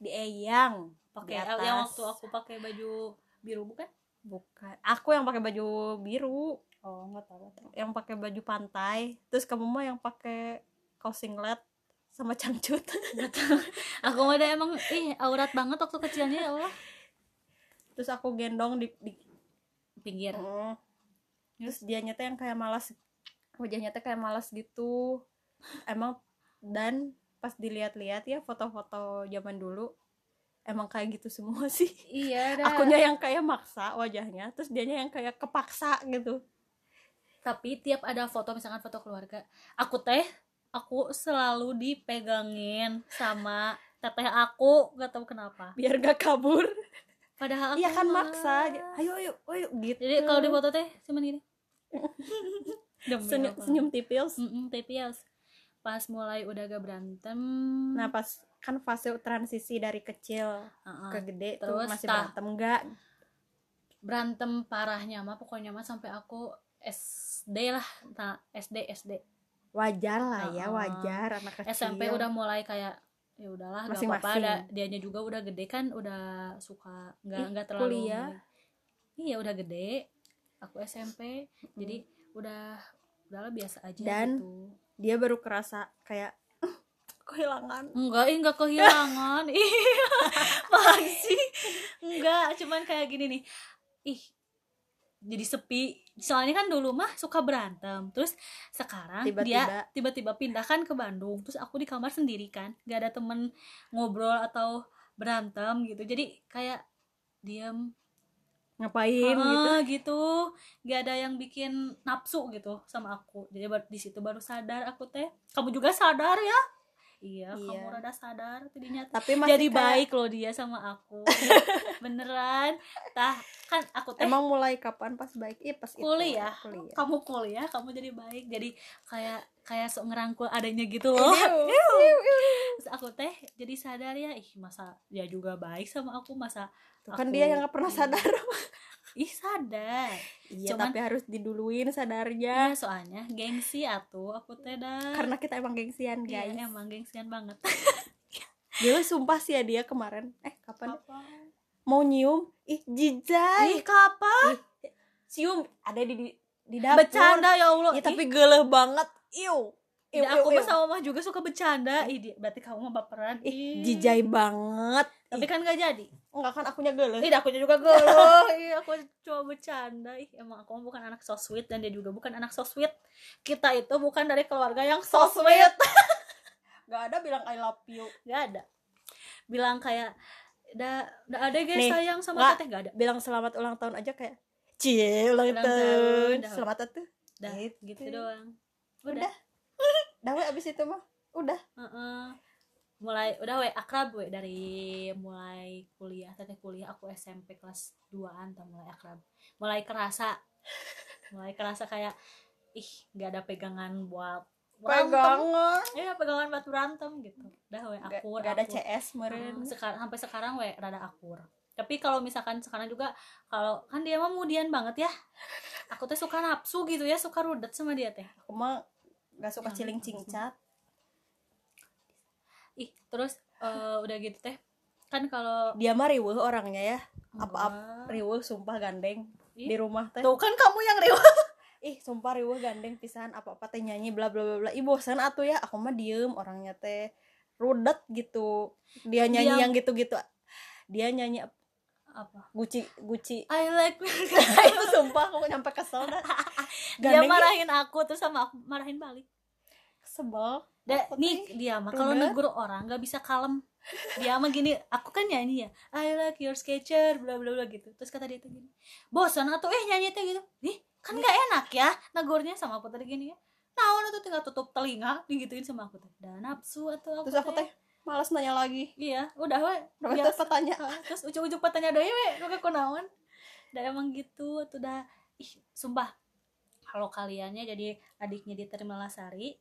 Di eyang pakai yang waktu aku pakai baju biru bukan? Bukan. Aku yang pakai baju biru oh nggak tahu yang pakai baju pantai terus kamu mah yang pakai kaos singlet sama cangcut. Nggak tahu. Aku udah emang ih aurat banget waktu kecilnya ya Allah. Terus aku gendong di, di pinggir. Mm. terus dia nyata yang kayak malas. Wajahnya teh kayak malas gitu. Emang dan pas dilihat-lihat ya foto-foto zaman dulu emang kayak gitu semua sih. Iya dah. akunya yang kayak maksa wajahnya terus dianya yang kayak kepaksa gitu tapi tiap ada foto misalkan foto keluarga aku teh aku selalu dipegangin sama teteh aku nggak tahu kenapa. Biar gak kabur. Padahal iya kan maksa. Ayo ayo ayo gitu. Jadi kalau di foto teh cuman gini senyum, apa? senyum tipis. Mm-mm, tipis. Pas mulai udah gak berantem. Nah pas kan fase transisi dari kecil Heeh. ke gede tuh Terus masih tah. berantem enggak berantem parahnya mah pokoknya mah sampai aku SD lah nah, SD SD wajar lah ya Heeh. wajar anak kecil. SMP udah mulai kayak ya udahlah gak apa-apa ada dianya juga udah gede kan udah suka nggak nggak terlalu kuliah. iya udah gede aku SMP jadi udah udahlah biasa aja Dan- gitu. dia baru kerasa kayak kehilangan. Enggak enggak kehilangan. Iya. Sih? Enggak cuman kayak gini nih. Ih jadi sepi. Soalnya kan dulu mah suka berantem. Terus sekarang dia Tiba-tiba. tiba-tiba pindah kan ke Bandung. Terus aku di kamar sendiri kan. Gak ada temen ngobrol atau berantem gitu. Jadi kayak diam ngapain gitu? Ah, gitu. Gak ada yang bikin nafsu gitu sama aku. Jadi di situ baru sadar aku teh. Kamu juga sadar ya iya, Iya. kamu rada sadar tadinya. Tapi masih jadi kayak- baik loh dia sama aku. Beneran. Tah kan aku teh emang mulai kapan pas baik? Iya pas itu kuliah. kuliah. Kamu kuliah kamu jadi baik. Jadi kayak kayak sok ngerangkul adanya gitu loh. Iu. terus aku teh jadi sadar ya ih masa dia juga baik sama aku? Masa Tuh kan aku- dia yang nggak pernah sadar ih sadar. Iya Cuman- tapi harus diduluin ya sadarnya soalnya gengsi atuh aku teh dah karena kita emang gengsian Iya, guys. emang gengsian banget. Dulu sumpah sih ya dia kemarin. Eh kapan? Mau nyium? Ih jijai. Ih kapan? Cium. Ada di di, di dapur. Bercanda ya Allah. Ya tapi geleh banget. Iu Ih, Iu, aku iu, mah sama mah juga suka bercanda. Ih. Dia- berarti kamu mah baperan. Ih Ih. jijai banget. Tapi kan gak jadi enggak kan akunya geleh Ih, aku juga galau. Iya, aku cuma bercanda. Ih, emang aku bukan anak so sweet dan dia juga bukan anak so sweet. Kita itu bukan dari keluarga yang so sweet. Gak ada bilang I love you Gak ada. Bilang kayak udah udah ada guys Nih, sayang sama teteh gak ada. bilang selamat ulang tahun aja kayak cie ulang Ulang tahun, tahun selamat tuh Udah Gitu. gitu doang. Udah. dah we abis itu mah udah Heeh. Mulai udah we akrab we dari mulai kuliah teteh kuliah aku SMP kelas 2an tuh mulai akrab. Mulai kerasa. Mulai kerasa kayak ih nggak ada pegangan buat pegangan. Iya pegangan buat berantem gitu. Udah we akur gak ada akur. CS meren. Sekarang sampai sekarang we rada akur. Tapi kalau misalkan sekarang juga kalau kan dia mah mudian banget ya. Aku tuh suka nafsu gitu ya suka rudet sama dia teh. Aku mah gak suka ciling cingcat ih terus eh, udah gitu teh kan kalau dia mah riweuh orangnya ya. Apa Wah. riweuh sumpah gandeng. Ih. di rumah teh. tuh kan kamu yang rewel ih sumpah riweuh gandeng pisan apa apa teh nyanyi bla bla bla bla. Ih bosan atuh ya aku mah diem orangnya teh. Rudet gitu. Dia nyanyi yang gitu gitu dia nyanyi apa? Guci guci I like itu sumpah aku nyampe kesel dah. Dia marahin aku terus sama aku marahin balik sebel Da, nih dia mah kalau negur orang nggak bisa kalem. Dia mah gini aku kan nyanyi ya I like your sketcher bla bla bla gitu. Terus kata dia tuh gini bosan atau eh nyanyi teh gitu. Nih kan nggak enak ya negurnya sama aku tadi gini ya. Naon tuh tinggal tutup telinga digituin sama aku tuh dan nafsu atau aku terus aku teh. malas nanya lagi. Iya udah we. Tanya Ah, terus ujuk-ujuk patanya deh we. Lu ke naon? Udah emang gitu tuh dah. Ih sumpah. Kalau kaliannya jadi adiknya diterima Lasari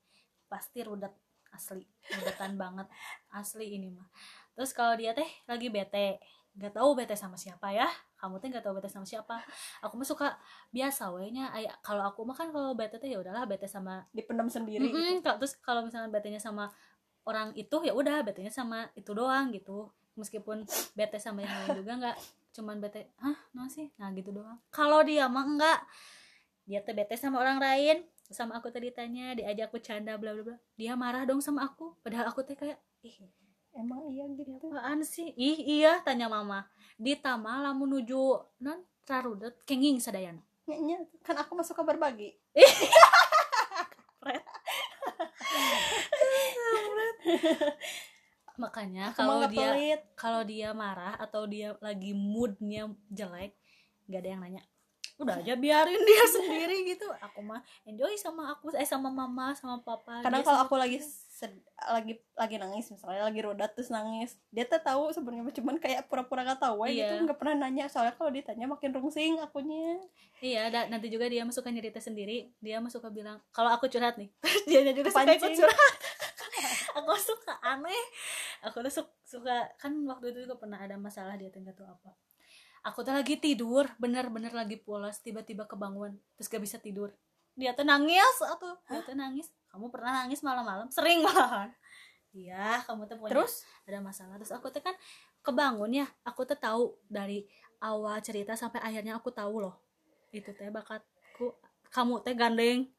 pasti rudet asli. Rudetan banget. Asli ini mah. Terus kalau dia teh lagi bete nggak tahu bete sama siapa ya. Kamu teh nggak tahu bete sama siapa. Aku mah suka biasa we nya ay- kalau aku mah kan kalau bete teh ya udahlah bete sama dipendam sendiri gitu. Mm-mm, kalau- terus kalau misalnya betenya sama orang itu ya udah betenya sama itu doang gitu. Meskipun bete sama yang lain juga nggak cuman bete hah no sih? Nah gitu doang. Kalau dia mah enggak dia tuh bete sama orang lain sama aku tadi tanya diajak bercanda bla bla bla. Dia marah dong sama aku. Padahal aku teh kayak ih emang iya gitu apaan sih? Ih iya tanya mama. Di tama lamun nuju non rarudet kenging sadayana Nya, kan aku mah suka berbagi makanya kalau dia kalau dia marah atau dia lagi moodnya jelek gak ada yang nanya udah aja biarin dia sendiri gitu. Aku mah enjoy sama aku eh sama mama sama papa. Kadang kalau aku lagi sed- lagi lagi nangis misalnya lagi rodat terus nangis dia tuh tahu sebenarnya cuman kayak pura-pura gak tahu aja Iya. gitu nggak pernah nanya. Soalnya kalau ditanya makin rungsing akunya. Iya dan nanti juga dia mah suka nyerita sendiri. Dia mah suka bilang kalau aku curhat nih. Dia juga suka ikut curhat. Aku suka aneh. Aku tuh su- suka kan waktu itu juga pernah ada masalah dia tuh nggak tahu apa aku tuh lagi tidur bener-bener lagi pulas tiba-tiba kebangun terus gak bisa tidur. Dia tuh nangis atau dia tuh nangis. Kamu pernah nangis malam-malam? Sering malahan iya kamu tuh punya terus? ada masalah. Terus aku tuh kan kebangun ya aku tuh tahu dari awal cerita sampai akhirnya aku tahu loh. Itu teh bakatku kamu teh gandeng.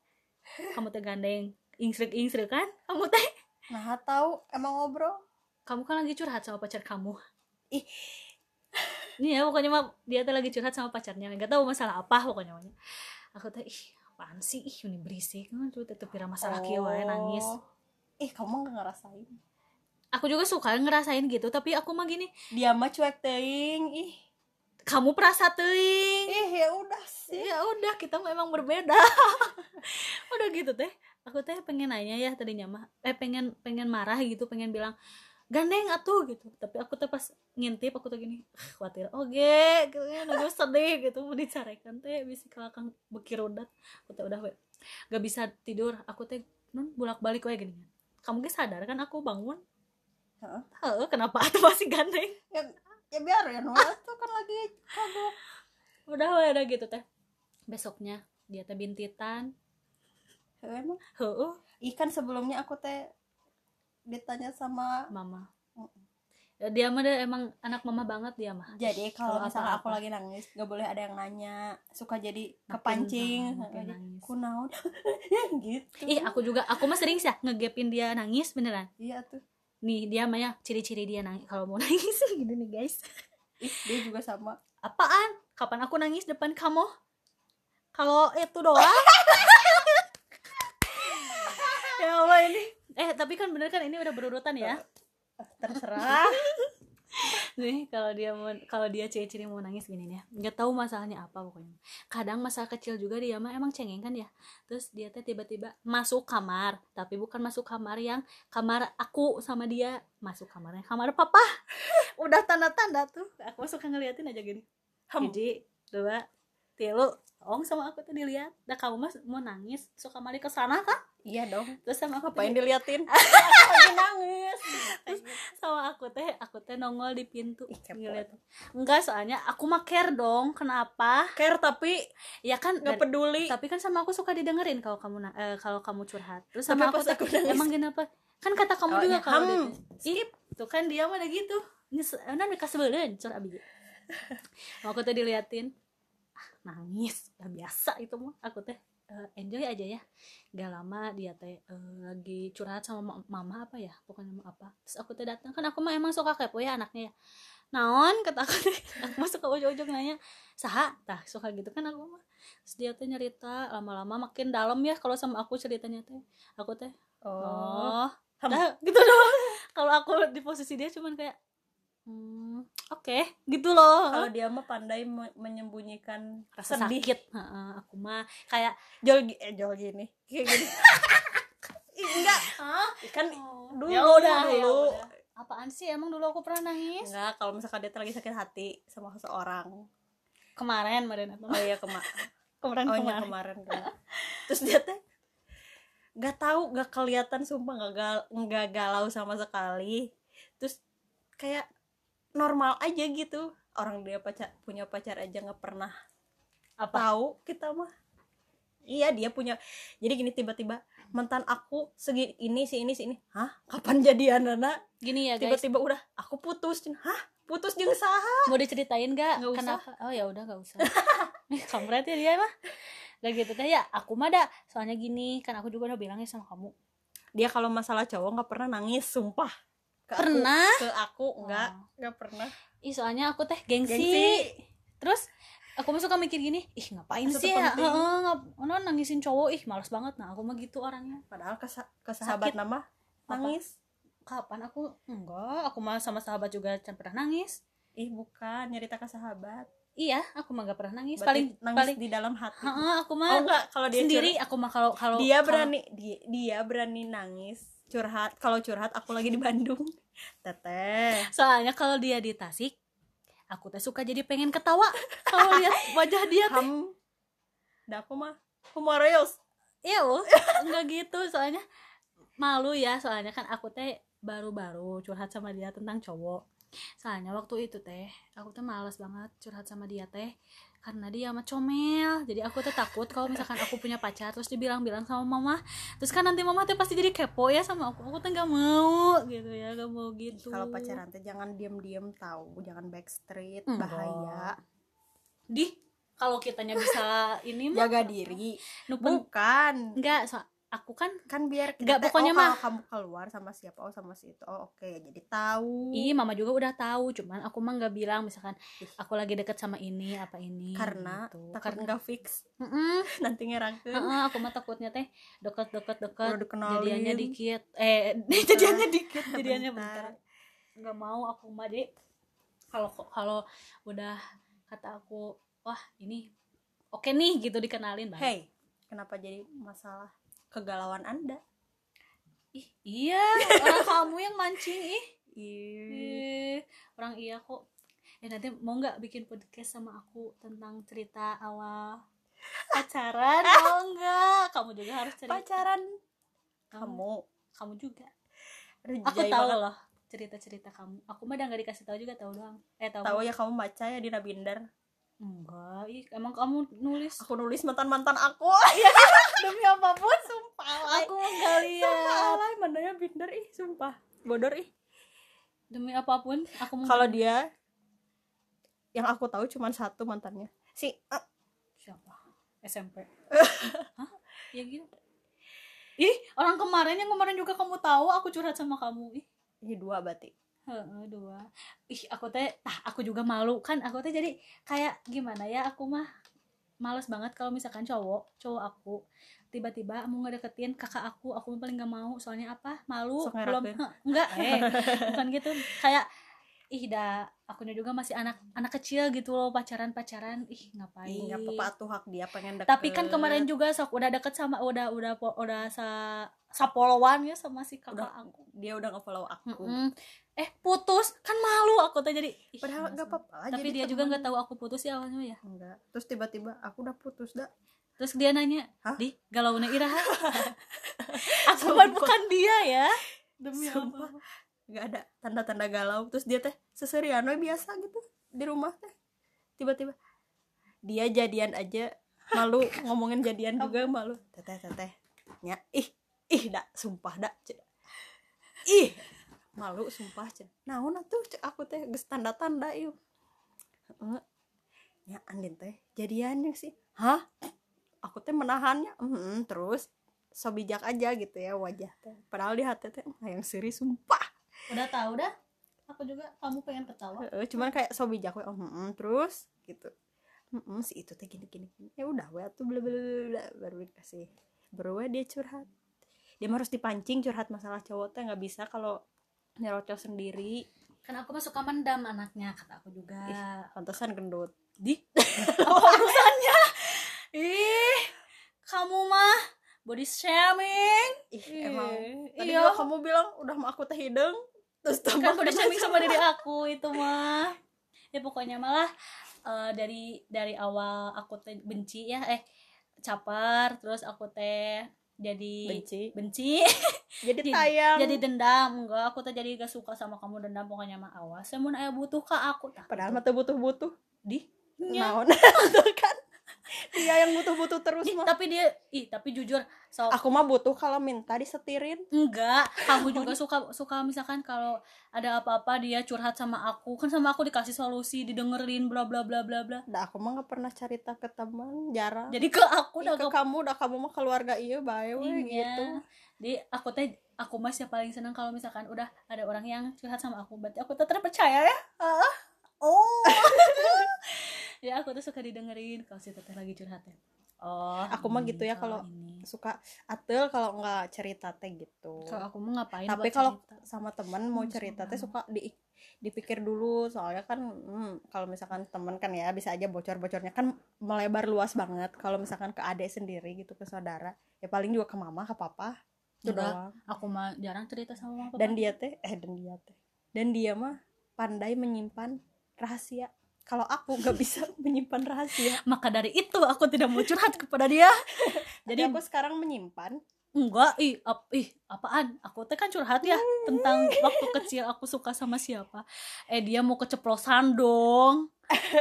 Kamu teh gandeng. Ingsrik ingsrik kan? Kamu teh? Nah tahu. Emang ngobrol? Kamu kan lagi curhat sama pacar kamu. Ih. Ini ya pokoknya mah dia tuh lagi curhat sama pacarnya. Nggak tahu masalah apa pokoknya mah. aku tuh ih apaan sih? Ih ini berisik. Kan tuh tetep kira masalah kieu wae nangis. Oh. ih kamu nggak ngerasain? Aku juga suka ngerasain gitu tapi aku mah gini. Dia mah cuek teing ih. Kamu perasa teuing. Ih ya udah sih. Ya udah kita memang berbeda. Udah gitu teh. Aku teh pengen nanya ya tadinya mah eh pengen pengen marah gitu pengen bilang gandeng atuh gitu. Tapi aku tuh pas ngintip aku tuh gini "Ah, khawatir. Oke gitu ya nunggu sedih gitu. Mau dicarekan teh bisa kelakang bekir udat aku teh udah we gak bisa tidur. Aku teh non bolak balik wae gini kamu ge sadar kan aku bangun? Heeh. Heeh, kenapa atuh masih gandeng? Ya, ya biar ya Noah tuh kan lagi kagok. Udah we udah gitu teh. Besoknya dia teh bintitan. Emang? Heeh. Ikan sebelumnya aku teh ditanya sama mama. Dia mah emang anak mama banget dia mah. Jadi kalau misalnya aku apa-apa. lagi nangis nggak boleh ada yang nanya suka jadi Makin, kepancing nangis. kunaon gitu. Ih aku juga aku mah sering sih ya ngegepin dia nangis beneran. Iya tuh. Nih dia mah ya ciri-ciri dia nangis kalau mau nangis gitu nih guys. Ih dia juga sama. Apaan? Kapan aku nangis depan kamu? Kalau itu doang? Ya Allah ini eh tapi kan bener kan ini udah berurutan ya? Terserah. Nih kalau dia mau kalau dia ciri-ciri mau nangis gini nih ya. Nggak tahu masalahnya apa pokoknya. Kadang masalah kecil juga dia mah emang cengeng kan ya. Terus dia teh tiba-tiba masuk kamar. Tapi bukan masuk kamar yang kamar aku sama dia. Masuk kamarnya kamar papa. Udah tanda-tanda tuh. Aku suka ngeliatin aja gini. Hiji dua tilu Ong sama aku tuh dilihat. Dah kamu mas mau nangis suka mari ke sana kan iya dong. Terus sama aku ngapain diliatin? Lagi nangis. Sama aku teh aku teh nongol di pintu. Ngeliat. enggak soalnya aku mah care dong. Kenapa? Care tapi ya kan nggak peduli. tapi kan sama aku suka didengerin kalau kamu eh, kalau kamu curhat. Terus Tapi sama pas aku teh aku nangis. emang kenapa? Kan kata kamu Oh, juga ya, kalau hmm, dia ih tuh kan dia mah gitu. Nyes nah mereka sebelen cur abi mau aku teh diliatin. Ah, nangis. Ya biasa itu mah aku teh eh, enjoy aja ya. Gak lama dia teh eh, lagi curhat sama ma- mama apa ya? Pokoknya mah apa. Terus aku teh datang. Kan aku mah emang suka kepo ya anaknya ya. Naon? Kata aku teh. Aku mah suka ujung-ujung nanya saha? Tah suka gitu kan aku mah. Terus dia teh nyerita lama-lama makin dalam ya kalau sama aku ceritanya teh. Aku teh oh. Oh. Dah gitu doang. Kalau aku di posisi dia cuman kayak hmm, oke gitu loh. Kalau dia mah pandai me- menyembunyikan rasa sedih. sakit. Heeh, aku mah kayak jol eh jol gini. Kayak gini. Enggak. Ah kan dulu ya udah ya dulu. udah. apaan sih? Emang dulu aku pernah nangis? Enggak kalau misalkan dia tuh lagi sakit hati sama seseorang. Kemarin kemarin. Apa oh iya kema kemarin oh iya kemarin. kemarin kemarin. terus dia teh nggak tahu nggak kelihatan sumpah nggak gal nggak galau sama sekali. Terus kayak normal aja gitu. Orang dia pacar punya pacar aja nggak pernah apa? tahu kita mah. Iya dia punya. Jadi gini tiba-tiba mantan aku segi ini si ini si ini. Hah? Kapan jadian Nana? Gini ya tiba-tiba udah aku putus. Hah? Putus jeung saha? Mau diceritain gak Nggak usah. kenapa? Oh ya udah gak usah. Kampret ya dia mah. Udah gitu teh ya aku mah dah. Soalnya gini kan aku juga udah bilangnya sama kamu. Dia kalau masalah cowok nggak pernah nangis sumpah ke aku- pernah. Ke aku? Enggak. Oh. nggak pernah. Ih soalnya aku teh gengsi, Gengsi. terus aku suka mikir gini ih ngapain Itu sih ya? ngap- ono nangisin cowok. Ih males banget. Nah aku mah gitu orangnya. Padahal ke, ke sahabat Sakit. nama? Apa? nangis? Kapan aku? Enggak. Aku mah sama sahabat juga can pernah nangis. Ih bukan. Nyerita ke sahabat. Iya aku mah gak pernah nangis. Berarti paling nangis paling di dalam hati. Heeh, aku oh mah enggak kalau dia sendiri aku mah kalau kalau dia kalau- berani dia, dia berani nangis curhat kalau curhat aku lagi di Bandung. Teteh. Soalnya kalau dia di Tasik aku teh suka jadi pengen ketawa. Kalau lihat wajah dia teh. Ham. Dah aku mah humorous iya loh enggak gitu. Soalnya malu ya soalnya kan aku teh baru-baru curhat sama dia tentang cowok. Soalnya waktu itu teh aku teh males banget curhat sama dia teh karena dia mah comel. Jadi aku tuh takut kalau misalkan aku punya pacar terus dibilang-bilang sama mama. Terus kan nanti mama tuh pasti jadi kepo ya sama aku. Aku tuh nggak mau gitu ya. Nggak mau gitu. kalau pacaran teh jangan diem-diem tahu jangan backstreet Enggak. bahaya. Di kalau kitanya bisa ini mah jaga diri. Bukan. Enggak so, aku kan kan biar teh, pokoknya oh, mah- kalau kamu keluar sama siapa oh sama si itu oh oke jadi tahu Iya, mama juga udah tahu, cuman aku mah nggak bilang misalkan aku lagi deket sama ini apa ini. karena gitu. takut karena nggak fix Mm-mm. nanti ngerangkeun Heeh, aku mah takutnya teh deket Udah dikenalin. jadiannya dikit eh jadiannya dikit jadiannya bentar nggak mau aku mah jadi kalau kalau udah kata aku wah ini oke nih gitu dikenalin baik. hey kenapa jadi masalah kegalauan anda. Ih iya. Orang kamu yang mancing ih. Ih, Ih, orang iya kok. Ya nanti mau nggak bikin podcast sama aku tentang cerita awal pacaran? Mau nggak? Kamu juga harus cerita. Pacaran. Kamu? Kamu. Juga. Aduh, aku tahu banget. loh cerita cerita kamu. Aku mah udah nggak dikasih tahu juga tahu doang. Eh tahu. Tahu ya kamu baca ya di Nabinder enggak ih. Emang kamu nulis. Aku nulis mantan mantan aku demi apa pun sumpah aku nggak lihat. Sumpah alay mandanya binder ih sumpah. Bodor ih. Demi apa pun aku mau kalau dia yang aku tahu cuma satu mantannya. Si ah, siapa? SMP Hah? ya gitu. Ih. Orang kemarin yang kemarin juga kamu tahu aku curhat sama kamu ih. Ini dua berarti. Heeh, dua. Ih aku teh tah aku juga malu. Kan aku teh jadi kayak gimana ya aku mah males banget kalau misalkan cowok cowok aku tiba-tiba mau ngedeketin kakak aku aku paling nggak mau. Soalnya apa? Malu Sok belum. Heh, enggak. Eh. Bukan gitu. Kayak ih dah akunya juga masih anak anak kecil gitu loh pacaran pacaran ih ngapain? Ih, nggak apa-apa tuh hak dia pengen deket. Tapi kan kemarin juga sok udah deket sama udah udah po- udah sa sapolowan ya sama si kakak Udah. aku. dia udah nge-follow aku. Mm-mm. Eh putus. Kan malu. Aku tuh jadi ih, padahal nggak apa-apa tapi jadi dia juga nggak tahu aku putus ya awalnya ya. Enggak. Terus tiba-tiba aku udah putus dah terus dia nanya Hah? di galau iraha? Aku kan bukan dia ya. Demi apa nggak ada tanda-tanda galau. Terus dia teh seserian we biasa gitu di rumah teh. Tiba-tiba dia jadian aja. Malu. Ngomongin jadian juga malu. Teteh teteh. Nya ih ih dak. Sumpah dak. Ih malu sumpah cek naon atuh cek aku teh geus tanda-tanda yuk Heeh. nya andin teh jadiannya sih. Hah? Aku teh menahannya "Mm-mm." terus so bijak aja gitu ya wajah teh. Padahal di hati teh "Ah, yang seri sumpah. Udah tahu dah aku juga kamu pengen ketawa. Cuman kayak so bijak we oh, "Mm-mm," terus? Gitu. "Mm-mm, si itu teh gini gini. Gini." ya udah we tuh bla bla bla baru dikasih baru we dia curhat. Dia harus dipancing curhat masalah cowok teh nggak bisa kalau nyerocos sendiri. Kan aku mah suka mendam anaknya kata aku juga. Pantesan gendut. Di? Apa urusannya? Ih kamu mah body shaming. Ih Ih, emang tadi iya. kamu bilang udah mah aku teh hidung terus kan tambah body shaming sama diri aku itu mah. Ya pokoknya malah eh, dari dari awal aku teh benci ya eh caper terus aku teh jadi benci. benci. Jadi tayang. jadi dendam enggak. Aku teh jadi gak suka sama kamu dendam pokoknya mah awas. Saya mau aya butuh ke aku. Tah padahal mah teu butuh-butuh. Di naon? Tuh kan dia yang butuh-butuh terus Ih, mah. tapi dia ih tapi jujur so aku mah butuh kalau minta disetirin. Enggak kamu juga suka suka misalkan kalau ada apa-apa dia curhat sama aku kan sama aku dikasih solusi didengerin bla bla bla bla bla. Dah aku mah gak pernah cerita ke teman jarang. Jadi ke aku udah ke gak kamu udah kamu mah keluarga iya bae Iya. gitu. Jadi aku teh aku masih paling senang kalau misalkan udah ada orang yang curhat sama aku berarti aku tetap percaya ya. Oh ya aku tuh suka didengerin kalau si teteh lagi curhat ya. Oh Aku mah gitu ya kalau- suka atel kalau nggak cerita teh gitu. Kalau aku mau ngapain tapi kalau sama temen mau Hmm, cerita teh suka di dipikir dulu. Soalnya kan hmm, kalau misalkan temen kan ya bisa aja bocor-bocornya. Kan melebar luas banget. Kalau misalkan ke adik sendiri gitu ke saudara. Ya paling juga ke mama ke papa. Itu doang. aku mah jarang cerita sama mama dan dia teh eh dan dia teh. Dan dia mah pandai menyimpan rahasia kalau aku nggak bisa menyimpan rahasia. Maka dari itu aku tidak mau curhat kepada dia. Jadi aku sekarang menyimpan. Enggak ih ap, ih apaan? Aku teh kan curhat ya tentang waktu kecil aku suka sama siapa. Eh dia mau keceplosan dong.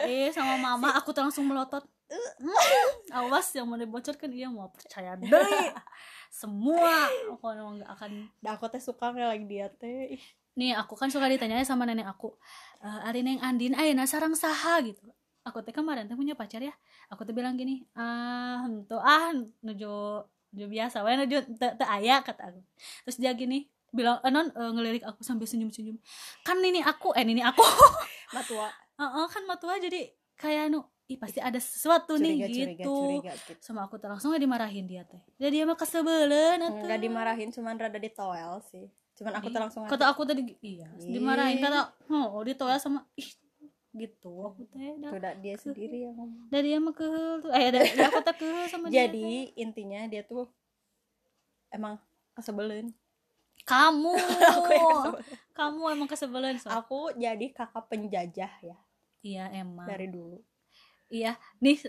Eh sama mama aku tuh langsung melotot. Hmm, awas yang mau dibocorkan. Dia mau percaya deh. Semua. Aku emang nggak akan dan aku teh suka kayak lagi dia teh nih aku kan suka ditanya sama nenek aku e, ari neng andin ayeuna sarang saha gitu. Aku teh kemarin teh punya pacar ya. Aku teh bilang gini ah henteu ah nuju nuju biasa wae nuju teu teu aya kata aku. Terus dia gini bilang eh, non eh, ngelirik aku sambil senyum senyum kan ini aku eh ini aku. Matua Heeh, kan matua jadi kayak nu ih pasti ada sesuatu nih curiga curiga gitu. curiga gitu. Sama aku tuh langsung aja dimarahin dia teh. Jadi dia mah kesebelen atuh. nggak dimarahin cuman rada ditoel sih cuman aku tuh langsung kata aku tadi iya Ih. dimarahin kata oh ditoya sama ih gitu aku teh dah udah dia sendiri yang ngomong dari dia mah kehel tuh eh dari aku teh kehel sama dia jadi intinya dia tuh emang kesebelin kamu aku kesebelin. kamu emang kesebelen so. aku jadi kakak penjajah ya iya emang dari dulu iya nih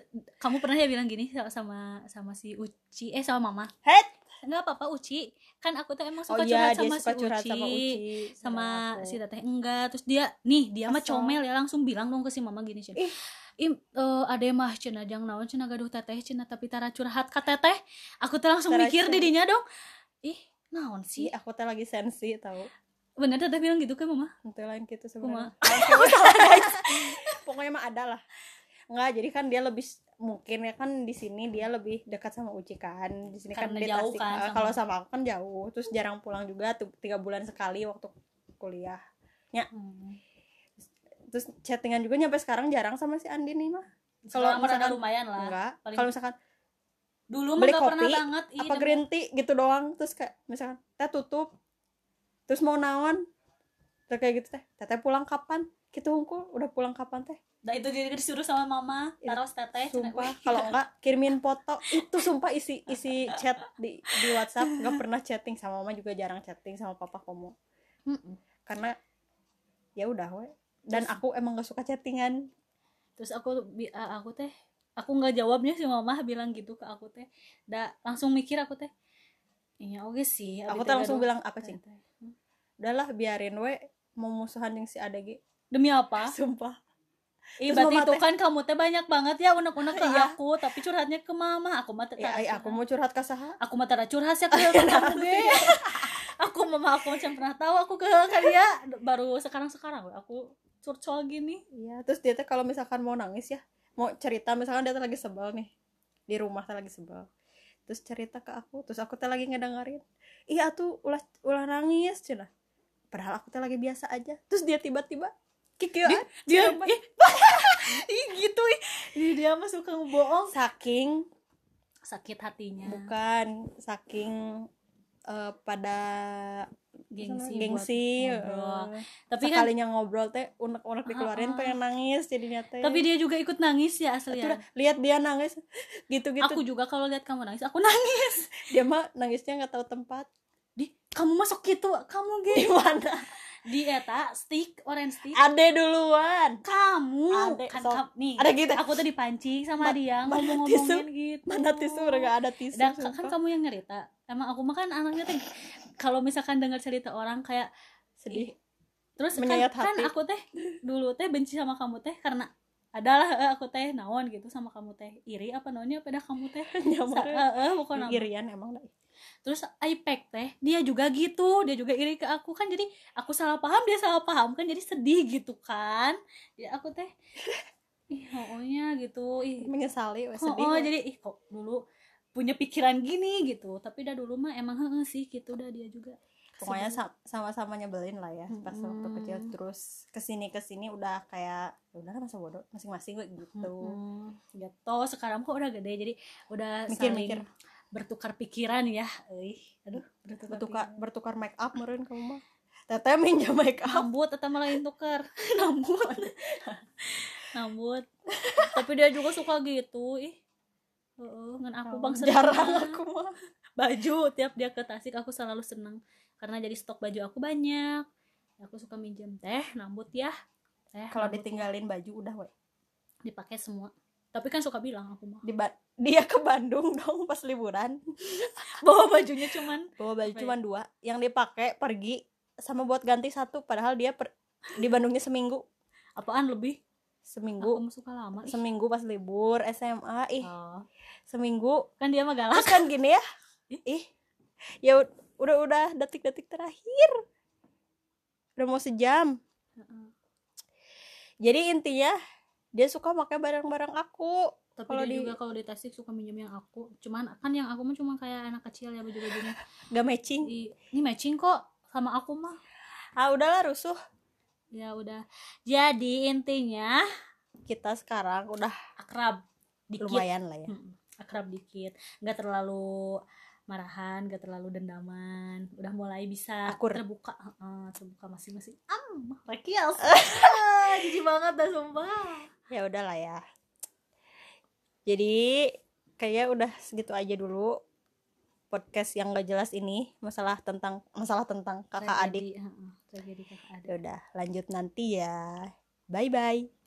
kamu pernah ya bilang gini sama sama si Uci eh sama mama Het! Nggak apa-apa Uci. Kan aku tuh emang oh suka iya curhat sama suka si curhat Uci sama Uci sama si teteh. Enggak terus dia nih dia mah Kesel. comel ya langsung bilang dong ke si mama gini Cen. Ih. Im, eh, ade mah cina jang naon cina gaduh teteh cina tapi tara curhat ka teteh. Aku tuh langsung Tara mikir didinya dong. Ih naon Ih, sih aku teh lagi sensi tahu bener teteh bilang gitu ke mama? Nanti lain gitu sebenarnya. Pokoknya mah ada lah. Enggak, jadi kan dia lebih mungkin ya kan di sini dia lebih dekat sama Uci kan. Di sini kan dia jauh Tasik. kan Ah, sama- kalau sama aku kan jauh. Terus jarang pulang juga tiga bulan sekali waktu kuliah hmm. terus chattingan juga nyampe sekarang jarang sama si Andi nih mah. Kalau misalkan- lumayan lah enggak paling- kalau misalkan dulu beli gak pernah kopi, banget ih, apa green tea gitu doang. Terus kayak misalkan teh tutup. Terus mau naon? Terus kayak gitu teh teteh pulang kapan? Gitu hungkul udah pulang kapan teh Nah itu jadi disuruh sama mama Itu taruh teteh sumpah. kalau enggak kirimin foto. Itu sumpah isi isi chat di di WhatsApp. Nggak pernah chatting sama mama juga jarang chatting sama papa kamu karena ya udah we. Dan Terus- aku emang gak suka chattingan. Terus aku ah, aku teh aku nggak jawabnya si mama bilang gitu ke aku teh. Dah langsung mikir aku teh iya oke sih. Aku teh langsung gaduh bilang apa cing teteh. Hmm. udahlah biarin we. Mau musuhan yang si adegi demi apa? Sumpah Terus berarti mama itu kan kamu teh banyak banget ya unek-unek ke Iya. aku tapi curhatnya ke mama. Aku mah ya ai, aku mau curhat ke saha. Aku mah tara curhat ya ke kamu ge aku mama aku macam pernah tahu aku ke kalian baru sekarang-sekarang we aku curcol gini. Iya terus dia teh kalau misalkan mau nangis ya mau cerita misalkan dia teh lagi sebel nih di rumah teh lagi sebel. Terus cerita ke aku terus aku teh lagi ngedengerin. Iya tuh ulah ulah nangis cina. Padahal aku teh lagi biasa aja. Terus dia tiba-tiba kiki dia ih, ih gitu ih. Ih, dia mah suka ngebohong. Saking sakit hatinya. Bukan saking eh, pada gengsi, gengsi ngobrol. eh, tapi kan sekalinya ngobrol teh unek-unek dikeluarin Ah, ah. pengen nangis jadinya teh. Tapi dia juga ikut nangis ya asli ya? lihat dia nangis. Gitu-gitu. Aku juga kalau lihat kamu nangis aku nangis. Dia mah nangisnya nggak tahu tempat. Di kamu masuk gitu kamu gimana di eta stick orange stick. Ade duluan. Kamu. Ade, kan kam- nih Ada gitu. aku tuh dipancing sama Ma- dia ngomong-ngomongin gitu. Mana tisu? Gak ada tisu dan kan sumpah. kamu yang nyerita emang aku mah kan anaknya teh kalau misalkan dengar cerita orang kayak sedih. Ih, terus kan, Menyayat kan hati. aku teh dulu teh benci sama kamu teh karena adalah eh, aku teh naon gitu sama kamu teh. Iri apa naonnya? Pada kamu teh? Ya. eh, pokoknya irian emang dah. terus iPad teh dia juga gitu. Dia juga iri ke aku. Kan jadi aku salah paham dia salah paham kan. Jadi sedih gitu kan. Jadi aku teh ih pokoknya gitu. Ih. Menyesali oh, sedih oh, jadi ih kok dulu punya pikiran gini gitu. Tapi dah dulu mah emang heeh sih gitu dah dia juga pokoknya sa- sama-sama nyebelin lah ya pas waktu Mm-mm. kecil. Terus ke sini ke sini udah kayak ya udah masa bodoh? Masing-masing gue gitu. Mm-mm. gitu sekarang kok udah gede jadi udah Mikir-mikir. saling bertukar pikiran ya. Euy, aduh bertukar, bertukar pikiran. bertukar make up meren kamu mah. Teteh minjem make up. Rambut atau malah yang tuker rambut. Rambut. Tapi dia juga suka gitu. Ih Heeh, ngan aku bang jarang aku mah. Baju tiap dia ke Tasik aku selalu seneng karena jadi stok baju aku banyak. Aku suka minjem teh rambut ya. Teh kalau rambut ditinggalin baju udah we. Dipakai semua. Tapi kan suka bilang aku mah. Di Ba- dia ke Bandung dong pas liburan. Bawa bajunya cuman bawa baju ya? cuma dua. Yang dipakai pergi sama buat ganti satu. Padahal dia per- di Bandungnya seminggu. Apaan lebih? Seminggu. Mah suka lama ih. seminggu pas libur SMA ih. Oh, seminggu. Kan dia mah galak kan gini ya. Ih. Ya ud- udah udah detik-detik terakhir. Udah mau sejam. Jadi intinya dia suka pakai barang-barang aku. Tapi Kalau dia di- juga kalau di Tasik suka minjem yang aku. Cuman kan yang aku mah cuma kayak anak kecil ya baju bajunya gak matching ini matching kok sama aku mah. Ah udahlah rusuh. Ya udah. Jadi intinya kita sekarang udah akrab dikit. lumayan lah ya. Mm, akrab dikit. Nggak terlalu marahan nggak terlalu dendaman. Udah mulai bisa Akur. terbuka Heeh, terbuka masing-masing. Am rekias ah, jijik banget dah sumpah. Ya udahlah ya. Jadi kayak udah segitu aja dulu podcast yang gak jelas ini. Masalah tentang masalah tentang kakak adik. Tragedi, heeh, tragedi kakak adik. Ya udah lanjut nanti ya. Bye bye